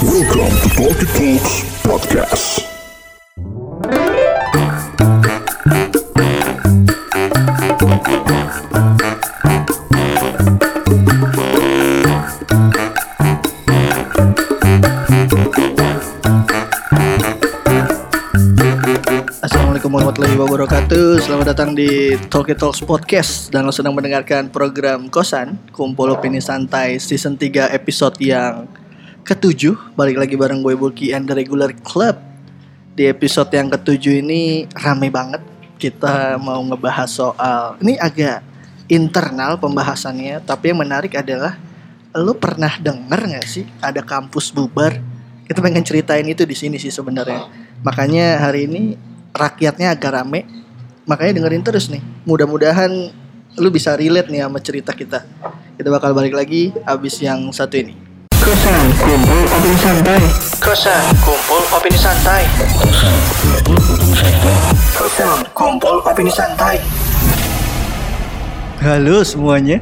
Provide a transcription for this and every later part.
Welcome to Talks Podcast. Assalamualaikum warahmatullahi wabarakatuh Selamat datang di Talkie Talks Podcast Dan lo sedang mendengarkan program Kosan Kumpul Opini Santai Season 3 episode yang ketujuh Balik lagi bareng gue Bulky and the Regular Club. Di episode yang ketujuh ini rame banget. Kita mau ngebahas soal Ini agak internal pembahasannya Tapi yang menarik adalah Lo pernah denger gak sih ada kampus bubar? Kita pengen ceritain itu di sini sih sebenarnya. Makanya hari ini rakyatnya agak rame. Makanya dengerin terus nih. Mudah-mudahan lu bisa relate nih sama cerita kita. Kita bakal balik lagi abis yang satu ini kosan kumpul opini santai. Kosan kumpul opini santai. Kosan kumpul opini santai. Halo semuanya.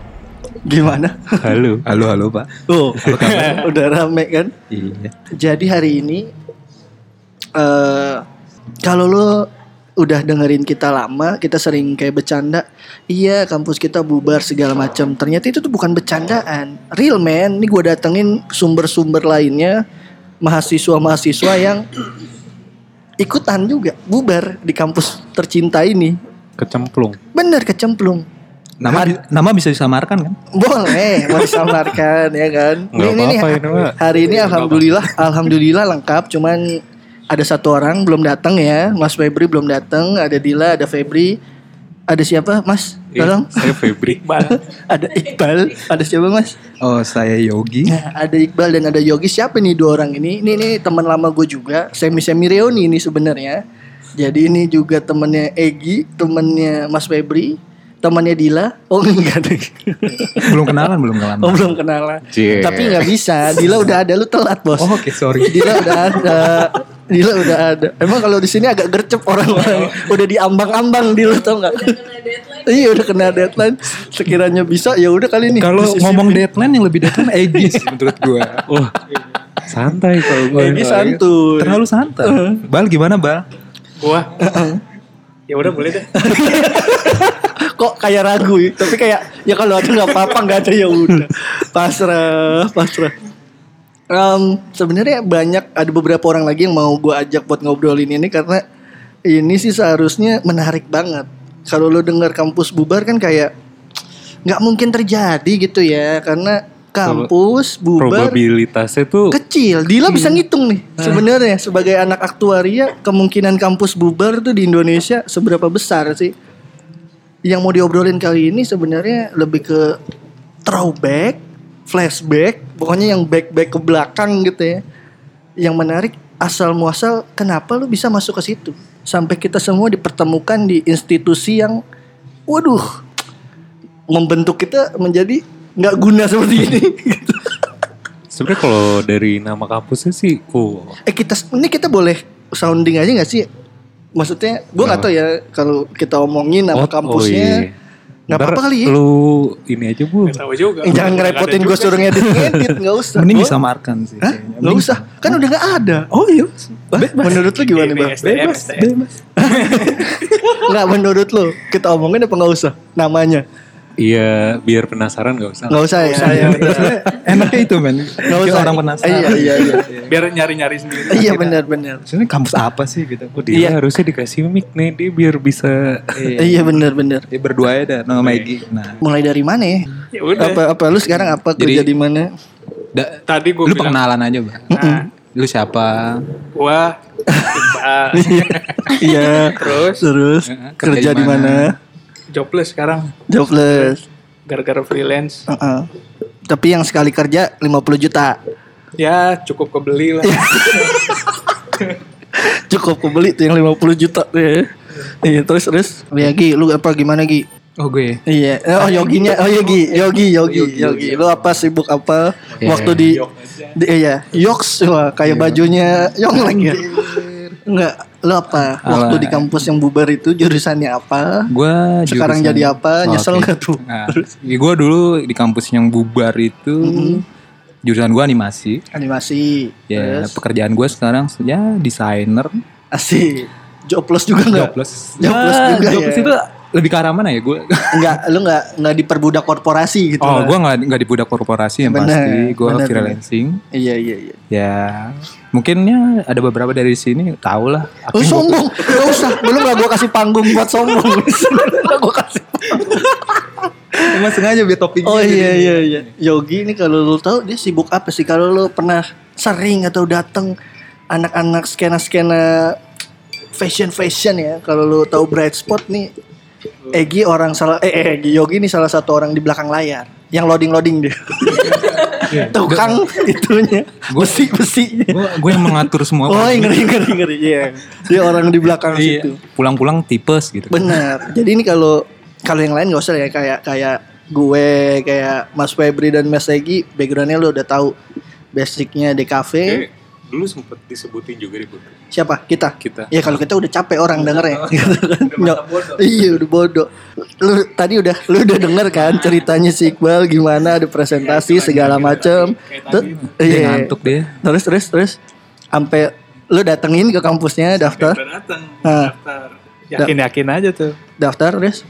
Gimana? Halo. Halo, halo Pak. oh udah rame kan? Iya. jadi hari ini eh kalau lo udah dengerin kita lama, kita sering kayak bercanda, iya kampus kita bubar segala macam. Ternyata itu tuh bukan bercandaan, real man. Ini gue datengin sumber-sumber lainnya, mahasiswa-mahasiswa yang ikutan juga bubar di kampus tercinta ini. Kecemplung. Bener kecemplung. Nama bi- nama bisa disamarkan kan? Boleh, mau disamarkan ya kan. Ini, Pak. hari ini alhamdulillah, alhamdulillah lengkap. Cuman ada satu orang belum datang ya, Mas Febri belum datang. Ada Dila, ada Febri, ada siapa, Mas? Tolong. Saya Febri. ada Iqbal, ada siapa, Mas? Oh saya Yogi. Nah, ada Iqbal dan ada Yogi. Siapa nih dua orang ini? Ini ini teman lama gue juga, semi semi reuni ini sebenarnya. Jadi ini juga temennya Egi, temennya Mas Febri, temannya Dila. Oh enggak deh. belum kenalan belum kenalan. Oh belum kenalan. Cie. Tapi nggak bisa. Dila udah ada, lu telat bos. Oh, Oke sorry. Dila udah ada. Dila udah ada. Emang kalau di sini agak gercep orang-orang. Udah diambang-ambang Dila tau nggak? Iya udah kena deadline. Sekiranya bisa ya udah kali ini. Kalau ngomong deadline yang lebih deadline Egi menurut gua. Wah. Santai kalau gue. Egi santuy. Terlalu santai. Bal gimana Bal? Gua. ya udah boleh deh. Kok kayak ragu ya? Tapi kayak ya kalau ada nggak apa-apa nggak ada ya udah. Pasrah, pasrah. Em, sebenarnya banyak ada beberapa orang lagi yang mau gue ajak buat ngobrolin ini karena ini sih seharusnya menarik banget. Kalau lo dengar kampus bubar kan kayak nggak mungkin terjadi gitu ya karena kampus bubar Probabilitasnya tuh kecil. Dila bisa ngitung nih sebenarnya sebagai anak aktuaria kemungkinan kampus bubar tuh di Indonesia seberapa besar sih? Yang mau diobrolin kali ini sebenarnya lebih ke throwback, flashback, pokoknya yang back-back ke belakang gitu ya. Yang menarik asal muasal kenapa lu bisa masuk ke situ? Sampai kita semua dipertemukan di institusi yang waduh membentuk kita menjadi nggak guna seperti ini. gitu. sebenarnya kalau dari nama kampusnya sih, oh Eh kita ini kita boleh sounding aja nggak sih? Maksudnya gue nggak tahu ya kalau kita omongin nama Oh, kampusnya nggak Ntar apa-apa kali ya. Lu ini aja bu. Gak tahu juga. Eh, Jangan ngerepotin gue suruh ngedit ngedit nggak usah. Mending Gua- disamarkan sih. Hah? Nggak usah. Kan udah nggak ada. Oh iya. Hah? Menurut lu gimana bang? STM, STM. Nggak menurut lu kita omongin apa nggak usah namanya? Iya, biar penasaran gak usah. Nggak usah ya. Sebenarnya Enaknya itu men. Bikin usah. orang penasaran. Iya iya iya. Biar nyari-nyari sendiri. Iya benar-benar. Sebenarnya kampus apa sih gitu? Oh, dia harusnya dikasih mic nih, dia biar bisa Iya benar-benar. Ya berdua ya dah nama Egi. Nah, Mulai dari mana ya? Ya udah. Apa apa lu sekarang apa kerja di mana? da- Tadi gue lu bilang. pengenalan aja, Bang. Nah, Lu siapa? gua. Iqbal. Iya. Terus Terus Kerja kerja di di mana? Jobless sekarang. Jobless. Gara-gara freelance. Heeh. Tapi yang sekali kerja 50 juta. Ya cukup kebeli lah. Cukup kebeli tuh yang 50 juta tuh ya. Iya terus terus. Ya Gi, lu apa gimana Gi? Oh gue. Iya. Oh Yoginya, oh Yogi, Yogi, Yogi, Yogi. Lu apa sibuk apa? Waktu di, di iya, Yoks wah kayak bajunya Yonglek ya. Enggak, lu apa? Waktu di kampus yang bubar itu jurusannya apa? Gua Sekarang jurusan- jadi apa? Nyesel Oke. nggak tuh? Nah, ya gue dulu di kampus yang bubar itu jurusan gue animasi. Animasi. Ya, Terus pekerjaan gue sekarang ya desainer. asik. Jobless juga enggak? Jobless. Jobless Ya, juga jobless ya. itu lebih ke arah mana ya gue? Enggak, lu enggak enggak diperbudak korporasi gitu. Oh, gue nggak nggak di budak korporasi yang Bener, pasti. Gue freelancing. Iya, iya, iya. Ya, mungkinnya ada beberapa dari sini tahu lah. gua- sombong, gak usah. Belum gak gue kasih panggung buat sombong. Gak gue kasih. Emang sengaja biar topiknya. Oh iya iya iya. Yogi ini kalau lu tahu dia sibuk apa sih? Kalau lu pernah sering atau dateng anak-anak skena-skena fashion fashion ya. Kalau lu tahu Bright Spot nih, Egi orang salah eh, eh Egi Yogi ini salah satu orang di belakang layar yang loading loading dia. Tukang itunya besi besinya. Gue gue yang mengatur semua. Oh ngeri ngeri ngeri iya. Dia orang di belakang Iya. situ. Pulang-pulang tipes gitu. Benar. Jadi ini kalau kalau yang lain gak usah ya kayak kayak gue kayak Mas Febri dan Mas Egi backgroundnya lu udah tahu basicnya DKV. Kayak dulu sempet disebutin juga di Bud. Siapa? Kita. Kita. Ya kalau kita udah capek orang dengernya. gitu kan. Nyok. Iya udah bodoh. Lu tadi udah lu udah denger kan ceritanya si Iqbal gimana ada presentasi segala macem. Dia Iya. ngantuk dia. Terus terus terus sampai lu datengin ke kampusnya daftar Udah datang, Ah. daftar. Yakin-yakin aja tuh. daftar terus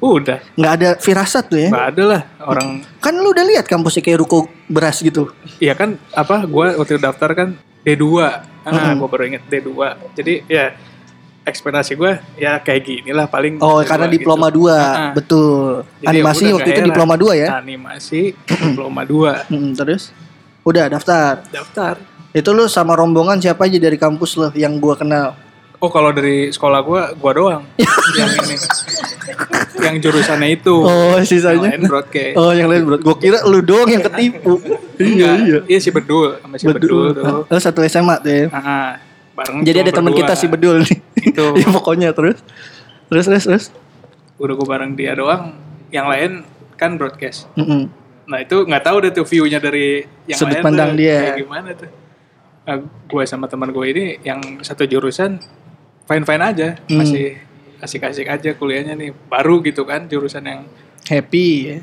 Udah, nggak ada firasat tuh ya. nggak ada lah orang. Kan lu udah lihat kampusnya kayak ruko beras gitu. Iya kan, apa? Gue waktu daftar kan D2. Ah, gue baru inget D2. Jadi ya ekspektasi gue ya kayak gini lah paling. Oh, D2 karena gitu. diploma 2. Ah. Betul. Jadi Animasi waktu itu heran. diploma 2 ya. Animasi diploma 2. Mm, terus udah daftar. Daftar. Itu lu sama rombongan siapa aja dari kampus lo yang gua kenal? Oh kalau dari sekolah gue, gue doang yang ini, yang jurusannya itu. Oh, Yang sisanya. lain broadcast. Oh, yang lain bro. Gua kira lu doang yang ketipu. Enggak, iya. si Bedul sama si Bedul, tuh. Oh, satu SMA tuh ya. Ah, bareng Jadi ada teman kita si Bedul nih. Itu. ya pokoknya terus. Terus terus terus. Udah gue bareng dia doang. Yang lain kan broadcast. Mm-mm. Nah itu nggak tahu deh tuh view-nya dari yang Sudut lain pandang tuh, dia. kayak gimana tuh. Nah, gue sama teman gue ini yang satu jurusan fine fine aja, Hmm. masih asik-asik aja kuliahnya nih, baru gitu kan jurusan yang Happy ya.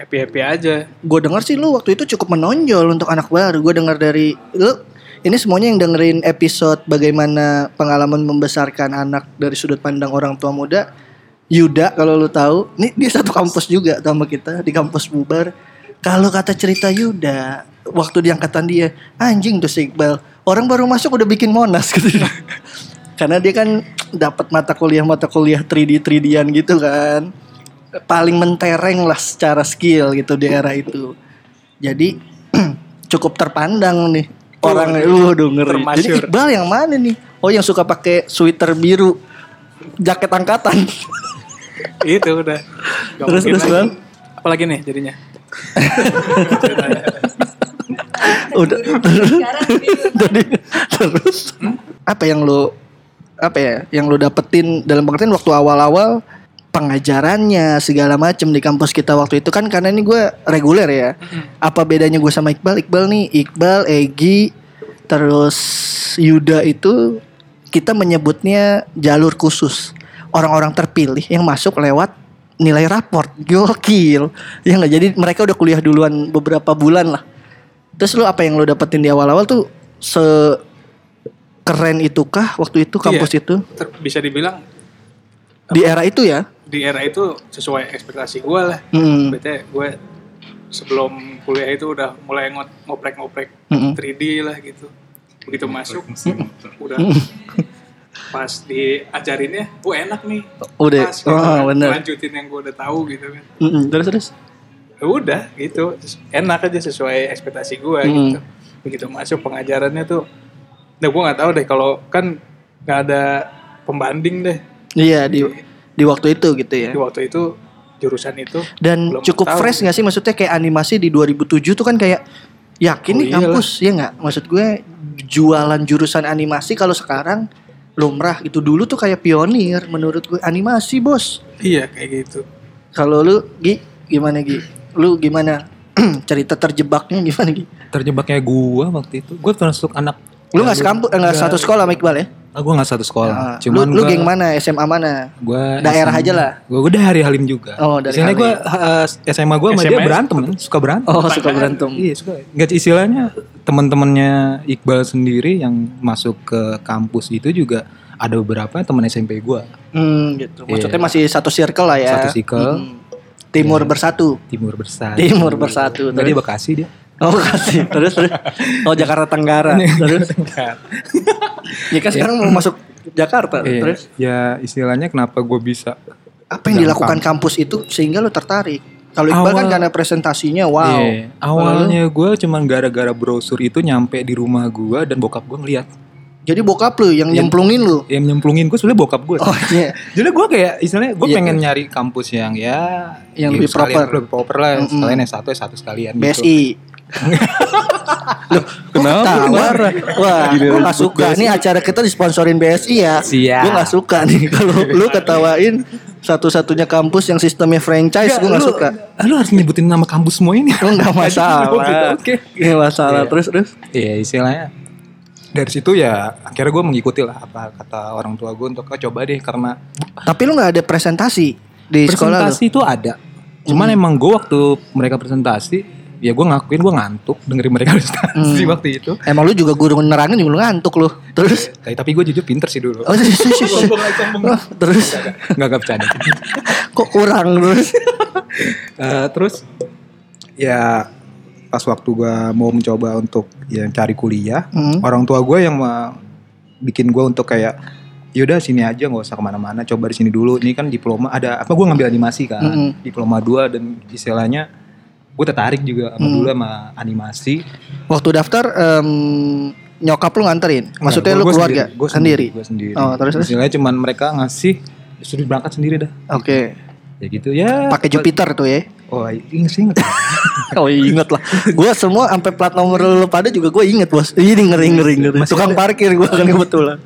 happy happy aja. Gue dengar sih lu waktu itu cukup menonjol untuk anak baru. Gue dengar dari lu ini semuanya yang dengerin episode bagaimana pengalaman membesarkan anak dari sudut pandang orang tua muda. Yuda kalau lu tahu, nih dia satu kampus juga sama kita di kampus Bubar. Kalau kata cerita Yuda, waktu di angkatan dia, anjing tuh si Iqbal. Orang baru masuk udah bikin Monas gitu. Karena dia kan dapat mata kuliah mata kuliah 3D 3D-an gitu kan paling mentereng lah secara skill gitu di era itu. Jadi cukup terpandang nih orang lu udah ngeri. Jadi. Iqbal yang mana nih? Oh yang suka pakai sweater biru, jaket angkatan. itu udah. Gak Terus, terus. Bang? Apalagi nih jadinya. udah terus Jadi, terus apa yang lu apa ya yang lu dapetin dalam pengertian waktu awal-awal pengajarannya segala macem di kampus kita waktu itu kan karena ini gue reguler ya. Apa bedanya gue sama Iqbal? Iqbal nih Iqbal Egi terus Yuda itu kita menyebutnya jalur khusus. Orang-orang terpilih yang masuk lewat nilai raport. Gokil. Ya nggak? Jadi mereka udah kuliah duluan beberapa bulan lah. Terus lu apa yang lu dapetin di awal-awal tuh se keren itukah waktu itu kampus Iya. itu bisa dibilang di era itu ya? di era itu sesuai ekspektasi gue lah. Hmm. Berarti gue sebelum kuliah itu udah mulai ngo- ngoprek-ngoprek Mm-mm. 3D lah gitu. Begitu masuk udah pas diajarinnya, oh enak nih. Udah, Pas, gitu oh, kan. bener. Lanjutin yang gue udah tahu gitu kan. Mm-mm. Terus terus. Ya udah gitu, enak aja sesuai ekspektasi gue Mm. gitu. Begitu masuk pengajarannya tuh, nah gue nggak tahu deh kalau kan nggak ada pembanding deh Iya di di waktu itu gitu ya. di waktu itu jurusan itu. Dan belum cukup tahu fresh nggak sih maksudnya kayak animasi di 2007 tuh kan kayak yakin Oh, nih iyalah. kampus ya nggak? Maksud gue jualan jurusan animasi kalau sekarang lumrah itu dulu tuh kayak pionir menurut gue animasi bos. Iya kayak gitu. Kalau lu Gi gimana Gi? Lu gimana cerita terjebaknya gimana Gi? Terjebaknya gua waktu itu. Gua termasuk anak Lu nggak sekampus, eh, nggak satu sekolah sama Iqbal ya? Ah, gue nggak satu sekolah. Nah, Cuman lu, lu gua- geng mana? SMA mana? Gua Daerah SMA aja lah. Gue udah hari Halim juga. Oh, dari Istilahnya gue SMA gue sama dia SMA? berantem, kan? suka berantem. Oh, suka berantem. Iya suka. Nggak istilahnya teman-temannya Iqbal sendiri yang masuk ke kampus itu juga ada beberapa teman SMP gue. Hmm, gitu. Maksudnya Iya. masih satu circle lah ya. Satu circle. Hmm. Timur bersatu. Timur bersatu. Timur bersatu. Dia Bekasi dia. Oh, kasih. Terus terus. Oh, Jakarta Tenggara. terus. ya kan sekarang mau masuk Jakarta. Iya. Terus Ya istilahnya kenapa gue bisa apa yang dilakukan kampus itu sehingga lu tertarik? Kalau Iqbal kan Awal- karena presentasinya wow. Iya. Awalnya gue cuman gara-gara brosur itu nyampe di rumah gue dan bokap gue ngeliat. Jadi bokap lu yang nyemplungin lu. Yang nyemplungin gue sebenarnya bokap gue. Oh iya. Jadi gue kayak istilahnya gue Iya. pengen nyari kampus yang ya Yang ya lebih proper. lebih proper lah. Mm-mm. Sekalian S1 S1 sekalian gitu. Loh, Kenapa lu marah? Wah, gue gak suka. Ini acara kita disponsorin BSI ya. Siap. Gue gak suka nih kalau lu ketawain satu-satunya kampus yang sistemnya franchise. Gue gak lu- suka. Lu harus nyebutin nama kampus semua ini. Lu gak masalah. Oke. Gak masalah. Iya. Terus terus. Iya istilahnya dari situ ya akhirnya gue mengikuti lah apa kata orang tua gue untuk "Oh, coba deh karena Tapi lu gak ada presentasi di sekolah lu. presentasi itu ada cuman emang gue waktu mereka presentasi ya gue ngakuin gue ngantuk dengerin mereka presentasi waktu itu Emang lu juga guru nerangin juga lu ngantuk lu. Terus. tapi, tapi gue jujur pinter sih dulu Oh, sis, sis. Oh, terus nggak nggak bercanda kok kurang terus? Eh, terus ya pas waktu gue mau mencoba untuk ya cari kuliah Hmm. orang tua gue yang bikin gue untuk kayak yaudah sini aja nggak usah ke mana-mana coba di sini dulu ini kan diploma ada apa gue ngambil animasi kan Mm-mm. diploma 2 dan istilahnya gue tertarik juga sama dulu sama animasi Waktu daftar em, nyokap lu nganterin. Maksudnya lu Gua- gua keluarga sendiri, gua sendiri. gue sendiri Oh, terus, terus? istilahnya cuman mereka ngasih suruh berangkat sendiri dah Oke. ya gitu ya Pakai Jupiter tuh ya. oh inget sih inget Oh inget lah. Gue semua sampai plat nomor lu pada juga gue inget bos. Ini ngeri ngeri ngeri. Tukang parkir gue kan kebetulan.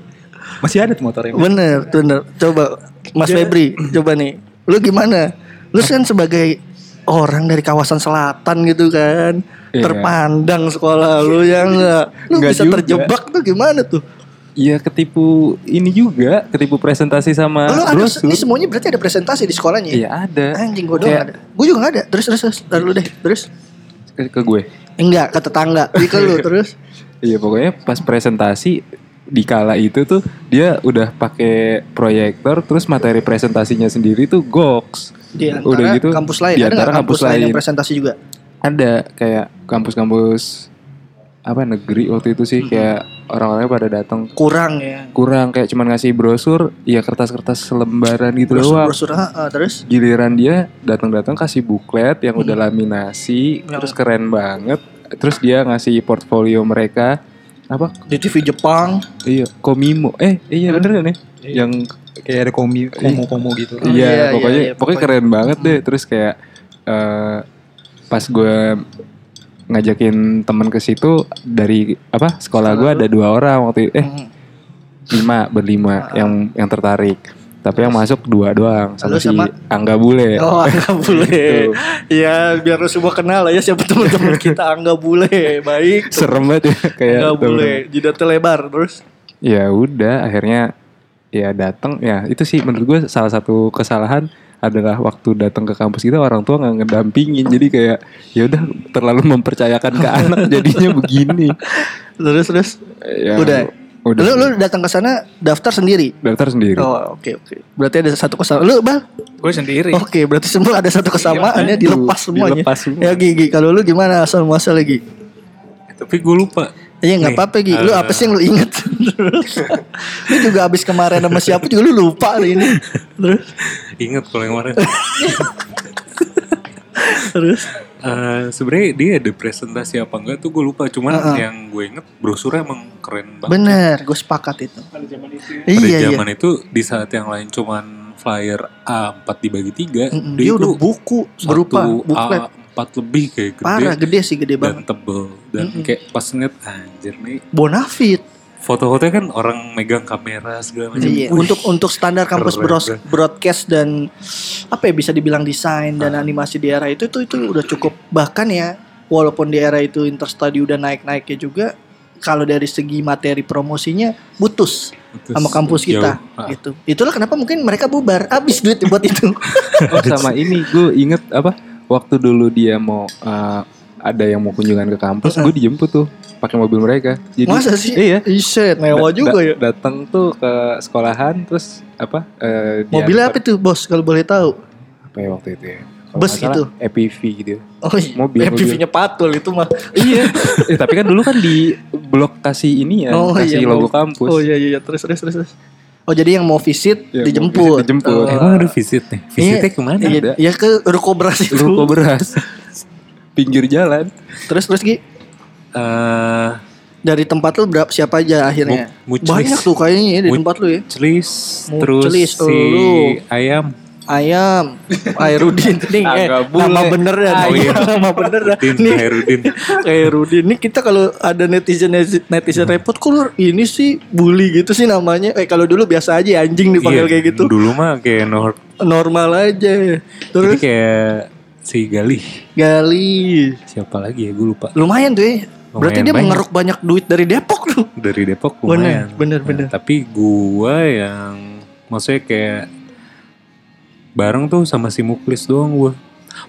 masih ada tuh motornya Bener, bener. Coba Mas Febri, coba nih. Lu gimana? Lu kan sebagai orang dari kawasan selatan gitu kan. Iya. Terpandang sekolah lu ya enggak. Lu Nggak bisa juga. terjebak tuh gimana tuh? Iya ketipu ini juga, ketipu presentasi sama lu ada ini semuanya berarti ada presentasi di sekolahnya. ya? Iya ada. Anjing gue doang Kayak ada. Gue juga gak ada. Terus terus terus. Ntar lu deh. Terus ke, ke gue. enggak ke tetangga. Jadi ke lu terus. Iya pokoknya pas presentasi di kala itu tuh dia udah pakai proyektor terus materi presentasinya sendiri tuh goks. Di antara Udah gitu, kampus lain di ada kampus, kampus lain yang presentasi juga? Ada kayak kampus-kampus apa negeri waktu itu sih kayak orang-orangnya pada datang Kurang ya. kurang kayak cuman ngasih brosur ya kertas-kertas selembaran gitu Brosur, doang brosur ah, terus giliran dia datang-datang kasih buklet yang udah Hmm. laminasi Yang- terus keren banget terus dia ngasih portfolio mereka apa? Di TV Jepang. iya komimo. Eh iya bener kan ya yang kayak ada komi komo komo gitu. Oh, iya, iya, pokoknya iya, iya, pokoknya pokoknya. keren banget deh. Terus kayak eh pas gue ngajakin temen ke situ dari apa sekolah gue ada dua orang waktu itu eh Hmm. lima berlima yang yang tertarik tapi yang masuk dua doang Lalu sama si sama- Angga Bule Oh, Angga Bule. Gitu. Iya, biar lu semua kenal lah ya siapa teman-teman kita Angga Bule. Baik. serem banget ya kayak Angga tuh. Bule. Jidatnya lebar terus. ya udah akhirnya ya datang ya itu sih menurut gue salah satu kesalahan adalah waktu datang ke kampus kita orang tua nggak ngedampingin jadi kayak ya udah terlalu mempercayakan ke anak jadinya begini Terus terus. ya, Udah. Udah Lu lu datang ke sana daftar sendiri. daftar sendiri Oh, oke oke. Berarti ada satu kesamaan. Lu, Bal? Gue sendiri. Oke, berarti semua ada satu kesamaan ya dilepas semuanya. dilepas semua. Ya Gigi, kalau lu gimana asal muasal lagi? tapi gue lupa Iya nggak apa-apa Gi, lu apa sih yang lu inget? Terus, lu juga abis kemarin sama siapa juga lu lupa lu ini. Terus, inget kalau yang kemarin terus. Eh, sebenarnya dia ada presentasi apa enggak tuh gue lupa cuman Heeh. yang gue inget brosurnya emang keren banget Bener, gue sepakat itu. pada Iya iya. zaman itu di saat yang lain cuman flyer A4 dibagi tiga Mm-mm, Dia udah buku berupa buklet. A4 lebih kayak gede Parah, gede sih gede dan banget. tebel dan kayak pas ngeliat anjir nih Bonafit. Foto-fotonya kan orang megang kamera segala macam Iya, untuk untuk standar kampus keren bros- broadcast dan apa ya bisa dibilang desain dan Ah. animasi di era itu itu itu udah cukup bahkan ya walaupun di era itu interstudy udah naik-naiknya juga kalau dari segi materi promosinya putus Putus. sama kampus kita. Ah. gitu. Itulah kenapa mungkin mereka bubar, habis duit buat itu. Oh sama ini gue inget apa waktu dulu dia mau eh, ada yang mau kunjungan ke kampus, gue dijemput tuh pakai mobil mereka. Jadi Masa sih? Iya. Iset, mewah Da- juga da- ya. Datang tuh ke sekolahan terus apa? eh, Mobilnya apa tuh, Bos? Kalau boleh tahu. Apa ya waktu itu ya? Bus salah, gitu? EPV gitu. Oh iya, Mobil, PV-nya patul itu mah. iya. Eh, tapi kan dulu kan di blok kasih ini ya, Oh kasih iya, logo mau- kampus. Oh iya iya, iya. terus terus terus. terus. Oh jadi yang mau visit Iya, mau dijemput. visit dijemput. Oh. Emang ada visit nih? Visitnya Iya, ke mana? Iya, ada? ya ke ruko beras itu. Ruko beras. Pinggir jalan. Terus terus Gi, Eh, dari tempat lu berapa siapa aja akhirnya? Mu- muclis. Banyak tuh kayaknya ya di Mu- tempat lu ya. Celis, terus si elu. ayam. Ayam, Airudin nih, eh, nama bener ya, Oh iya. nama bener dah. Rudin, Nih, Hairudin. Airudin. Nih kita kalau ada netizen netizen repot, kok lu ini sih bully gitu sih namanya. Eh kalau dulu biasa aja ya, anjing dipanggil Iya, kayak gitu. Dulu mah kayak Nor. Normal aja. Jadi Terus kayak si Galih. Gali. Siapa lagi ya? Gue lupa. Lumayan tuh ya. Berarti Lumayan dia banyak. mengeruk banyak duit dari Depok tuh. Dari Depok Bener, lumayan. bener, bener. Nah, tapi gua yang maksudnya kayak bareng tuh sama si Muklis doang gua.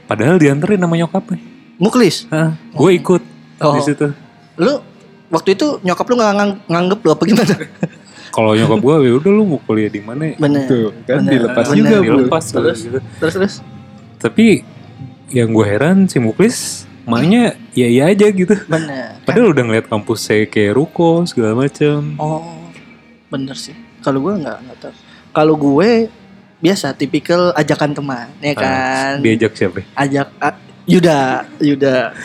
Padahal dianterin sama nyokapnya. Muklis. Hah, gue ikut Oh. di situ. Lu waktu itu nyokap lu nggak ngang- nganggep lu apa gimana? Kalau nyokap gua ya udah lu mau kuliah di mana? Bener. Tuh, kan Bener. dilepas Bener. juga, dilepas Terus? gitu. Terus terus. Tapi yang gue heran si Muklis maknya ya iya aja gitu. Bener. Padahal udah ngeliat kampus saya kayak ruko segala macem. Oh, bener sih. Kalau gue nggak nggak tahu. Kalau gue biasa tipikal ajakan teman, ya Ah, kan. Diajak siapa? Ajak a- Yuda, Yuda.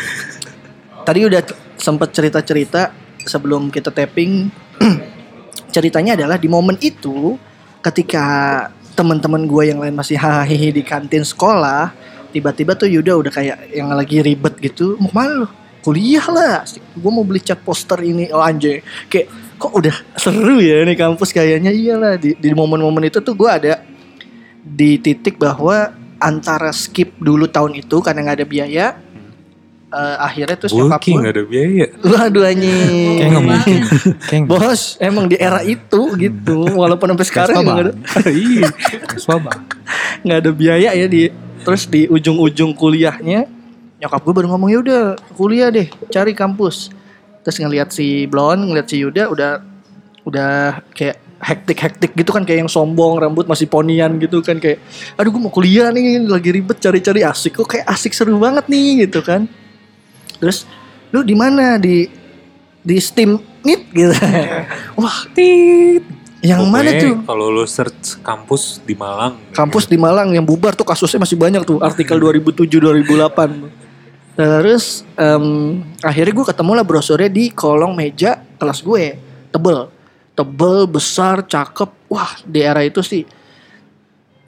Tadi udah sempet cerita-cerita sebelum kita tapping. ceritanya adalah di momen itu ketika teman-teman gue yang lain masih hahihi di kantin sekolah, tiba-tiba tuh Yuda udah kayak yang lagi ribet gitu. Mau ke mana lu? Kuliah lah. Gue mau beli cat poster ini. Oh anjay. Kayak kok udah seru ya nih kampus kayaknya iyalah di di momen-momen itu tuh gue ada di titik bahwa antara skip dulu tahun itu karena nggak ada biaya eh, akhirnya terus nyokap Booking gue gak ada biaya. anjing Kayak nggak mungkin. Kayak bos emang di era itu gitu walaupun sampai sekarang nggak ada Iya. Nggak ada biaya ya di terus di ujung-ujung kuliahnya nyokap gue baru ngomong ya udah kuliah deh cari kampus. Terus ngelihat si Blon ngelihat si Yuda udah udah kayak hektik-hektik gitu kan kayak yang sombong rambut masih ponian gitu kan kayak aduh gue mau kuliah nih lagi ribet cari-cari asik kok kayak asik seru banget nih gitu kan. Terus lu di mana? Di di Steam Meet? Gitu. Wah tit yang mana Pokoknya tuh? Kalau lu search kampus di Malang. kampus di Malang yang bubar tuh kasusnya masih banyak tuh artikel 2007 2008 terus em, akhirnya gue ketemu lah brosurnya di kolong meja kelas gue tebel. Tebel besar cakep. Wah di era itu sih.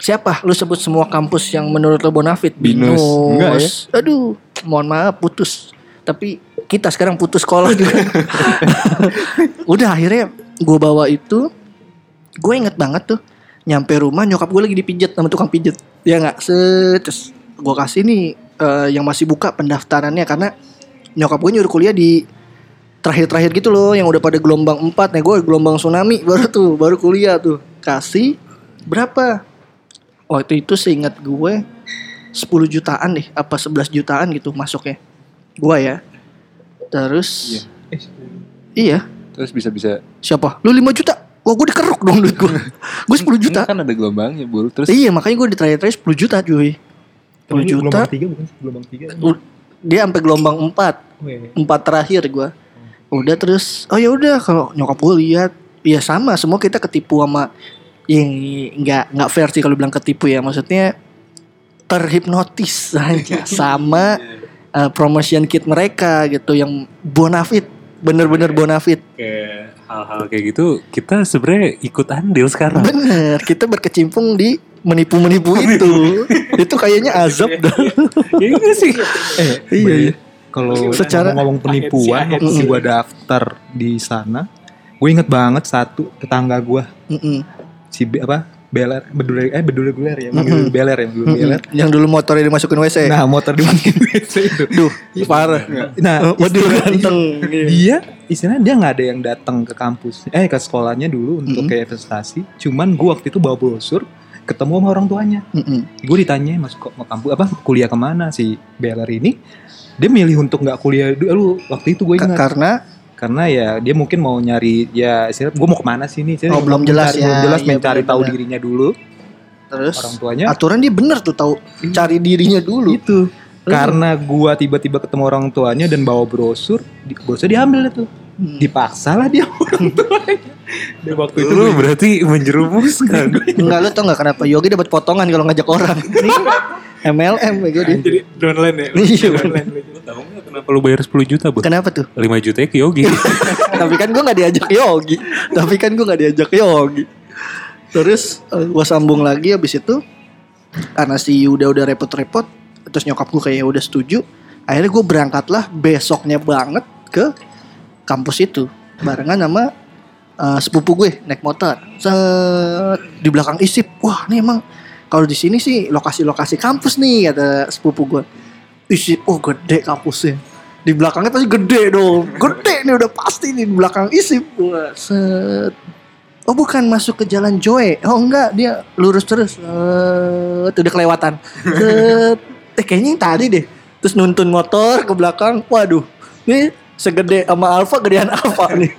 Siapa? Lu sebut semua kampus yang menurut lo bonafit. Binus. Enggak ya? aduh mohon maaf putus. Tapi kita sekarang putus sekolah. Juga udah akhirnya gue bawa itu gue inget banget tuh nyampe rumah nyokap gue lagi dipijet sama tukang pijet. Ya nggak? Terus gue kasih nih eh, yang masih buka pendaftarannya karena nyokap gue nyuruh kuliah di terakhir-terakhir gitu loh yang udah pada gelombang 4 nih gue gelombang tsunami baru tuh baru kuliah tuh. Kasih berapa? Waktu itu seingat gue 10 jutaan deh apa 11 jutaan gitu masuknya. Gue ya. Terus iya. Terus bisa-bisa siapa? Lu 5 juta Wah gue dikeruk dong duit gue Gue 10 juta. Kan ada gelombangnya, Bul. Terus Iya makanya gue di terakhir-terakhir 10 juta cuy. 10 juta. Gelombang tiga bukan sih? gelombang tiga. u- Dia sampai gelombang 4 Oh, iya. Empat terakhir gue Udah terus Oh ya udah kalau nyokap gue lihat Ya sama semua kita ketipu sama Ya nggak nggak fair sih kalau bilang ketipu ya. Maksudnya Terhipnotis aja Sama eh, Promotion kit mereka gitu Yang bonafit Bener-bener bonafit Kayak hal-hal kayak gitu kita sebenarnya ikut andil sekarang. Bener, kita berkecimpung di menipu-menipu itu. itu kayaknya azab dah. ya enggak sih. Eh, Iya, iya. Kalau Secara- ngomong penipuan waktu gua daftar di sana, gue inget banget satu tetangga gua Mm-mm. si apa beler, bedul eh bedul reguler ya, bedul beler ya, bedul beler. Yang dulu motornya dimasukin WC. Nah, motor dimasukin WC itu. Duh, parah. Nah, Waduh, istilah- ganteng. Dia istilahnya dia nggak ada yang datang ke kampus, eh ke sekolahnya dulu untuk kayak investasi. Cuman gua waktu itu bawa brosur, ketemu sama orang tuanya. Mm-mm. Gue ditanya masuk ke mau kampus apa kuliah ke mana si Beler ini. Dia milih untuk nggak kuliah dulu waktu itu gue ingat. Karena Karena ya dia mungkin mau nyari ya istilah gue mau ke mana sih nih? Oh, belum jelas Mencari- ya. Belum jelas Iya, mencari tahu dirinya dulu. terus Orang tuanya aturan dia bener tuh tahu cari dirinya dulu. itu. Karena gua tiba-tiba ketemu orang tuanya dan bawa brosur, di, brosur diambil itu. Hmm. Dipaksa lah dia orang tuanya. Dan waktu itu Lu berarti menjerumuskan. Enggak lu tau nggak kenapa Yogi dapat potongan kalau ngajak orang. MLM bego dia. Jadi downline ya. Iya, Downline. Tahu nggak kenapa lu bayar 10 juta, Bu? Kenapa tuh? 5 juta ke Yogi. Tapi kan gue nggak diajak Yogi. Tapi kan gue nggak diajak Yogi. Terus eh, gue sambung lagi habis itu karena si Yuda udah repot-repot, terus nyokap gue kayak udah setuju. Akhirnya gue berangkatlah besoknya banget ke kampus itu barengan sama eh, sepupu gue naik motor. Set, di belakang isip. Wah, ini emang kalau di sini sih lokasi-lokasi kampus nih kata sepupu gue. Isip, oh gede kampusnya. Di belakangnya pasti gede dong. Gede nih udah pasti nih di belakang isip. Wah, set. Oh bukan masuk ke jalan Joe. Oh enggak, dia lurus terus. Set, udah kelewatan. Set. Eh kayaknya yang tadi deh. Terus nuntun motor ke belakang. Waduh. Ini segede sama Alfa gedean Alfa nih.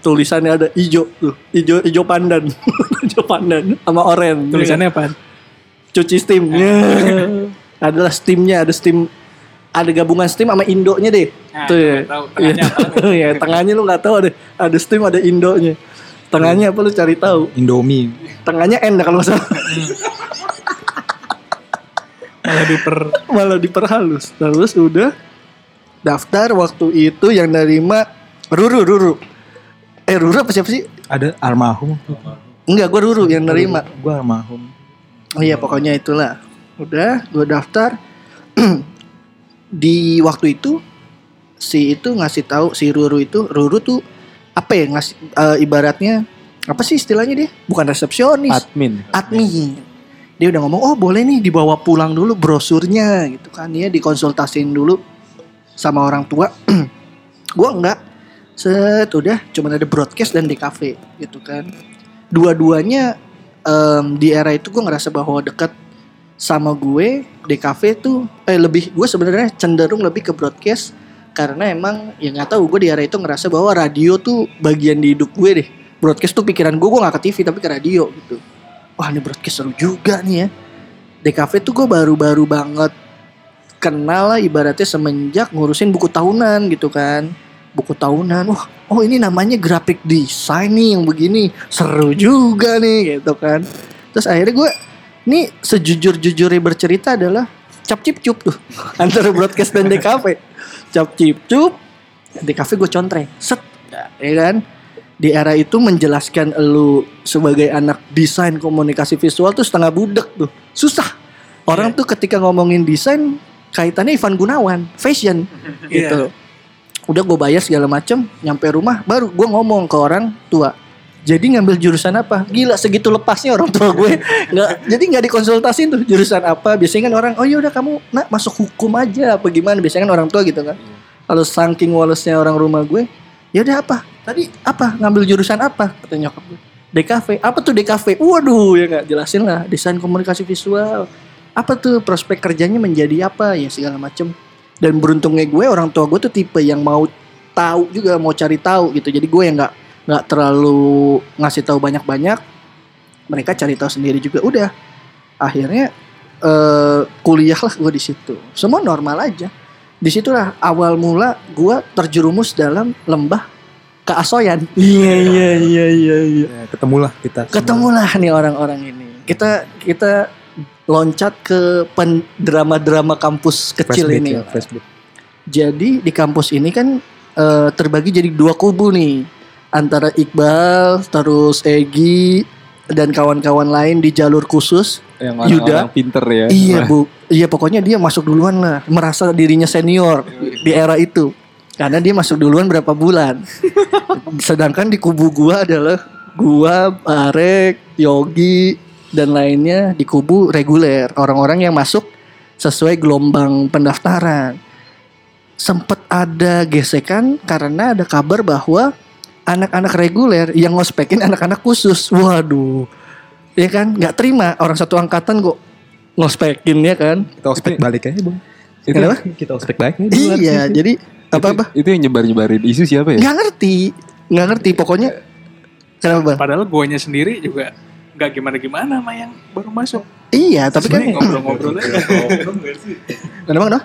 Tulisannya ada hijau tuh. Hijau hijau pandan. hijau pandan sama oranye. Tulisannya apa? cuci steam. Adalah steamnya, ada steam ada gabungan steam sama Indonya deh. Nah, Tuh ya. tahu tengahnya apa. Iya, tengahnya lu nggak tahu ada ada steam ada Indonya. Tengahnya apa lu cari tahu? Indomie. Tengahnya N dah kalau nggak salah. Malah diper Malah diperhalus. Terus udah daftar waktu itu yang nerima Ruru Ruru. Eh Ruru apa siapa sih? Ada almarhum. Enggak, gua Ruru yang nerima. Gua almarhum. Oh iya pokoknya itulah. Udah gue daftar di waktu itu si itu ngasih tahu si Ruru itu Ruru tuh apa ya ngasih eh, ibaratnya apa sih istilahnya dia? Bukan resepsionis, Admin. admin. Dia udah ngomong, "Oh, boleh nih dibawa pulang dulu brosurnya." gitu kan. Dia dikonsultasiin dulu sama orang tua. gua enggak. Set udah cuman ada broadcast dan di cafe gitu kan. Dua-duanya em, di era itu gue ngerasa bahwa dekat sama gue DKV tuh eh lebih gue sebenarnya cenderung lebih ke broadcast karena emang ya nggak tahu gue di era itu ngerasa bahwa radio tuh bagian di hidup gue deh. Broadcast tuh pikiran gue gue nggak ke TV tapi ke radio gitu. Wah ini broadcast seru juga nih ya. DKV tuh gue baru-baru banget kenal lah ibaratnya semenjak ngurusin buku tahunan gitu kan. Buku tahunan wah oh ini namanya graphic design nih yang begini. Seru juga nih gitu kan. Terus akhirnya gue ini sejujur-jujurnya bercerita adalah cap cip cup tuh antara broadcast dan DKV cap cip cup DKV gue contreng. Set ya kan? Di era itu menjelaskan lu sebagai anak desain komunikasi visual tuh setengah budek tuh. Susah. Orang tuh ketika ngomongin desain kaitannya Ivan Gunawan fashion. Gitu. Udah gue bayar segala macem nyampe rumah baru gue ngomong ke orang tua jadi ngambil jurusan apa? Gila segitu lepasnya orang tua gue. Nggak jadi nggak dikonsultasin tuh jurusan apa. Biasanya kan orang oh ya udah kamu nak masuk hukum aja. Apa gimana? Biasanya kan orang tua gitu kan. Kalau saking walesnya orang rumah gue ya udah apa? Tadi apa? Ngambil jurusan apa? Kata nyokap gue. DKV. Apa tuh DKV? Waduh ya nggak jelasin lah. Desain komunikasi visual. Apa tuh prospek kerjanya menjadi apa? Ya segala macem. Dan beruntungnya gue orang tua gue tuh tipe yang mau tahu juga mau cari tahu gitu. Jadi gue yang nggak nggak terlalu ngasih tahu banyak banyak mereka cari tahu sendiri juga udah. Akhirnya eh kuliah lah gue di situ. Semua normal aja. Di situlah awal mula gue terjerumus dalam lembah keasoyan. Iya iya iya iya iya. Ya, ketemulah kita. ketemulah nih orang-orang ini. Kita kita loncat ke pen drama-drama kampus kecil Facebook ini. ya, Facebook. jadi di kampus ini kan eh, terbagi jadi dua kubu nih antara Iqbal terus Egi dan kawan-kawan lain di jalur khusus Yang Yuda. orang-orang pinter ya. Iya bu, iya pokoknya dia masuk duluan lah, merasa dirinya senior di era itu, karena dia masuk duluan berapa bulan. Sedangkan di kubu gua adalah gua, Arek, Yogi, dan lainnya di kubu reguler, orang-orang yang masuk sesuai gelombang pendaftaran. Sempet ada gesekan karena ada kabar bahwa anak-anak reguler yang ngospekin anak-anak khusus. Waduh. Ya kan, nggak terima orang satu angkatan kok ngospekin ya kan. Kita ospek balik aja, Bang. Kenapa? Kita ospek balik aja. Iya, jadi apa-apa? Itu yang nyebar-nyebarin isu siapa ya? Nggak ngerti, nggak ngerti. Pokoknya kenapa bang? Padahal guanya sendiri juga nggak gimana-gimana sama yang baru masuk. Iya, tapi kan ngobrol-ngobrol aja. kenapa kenapa?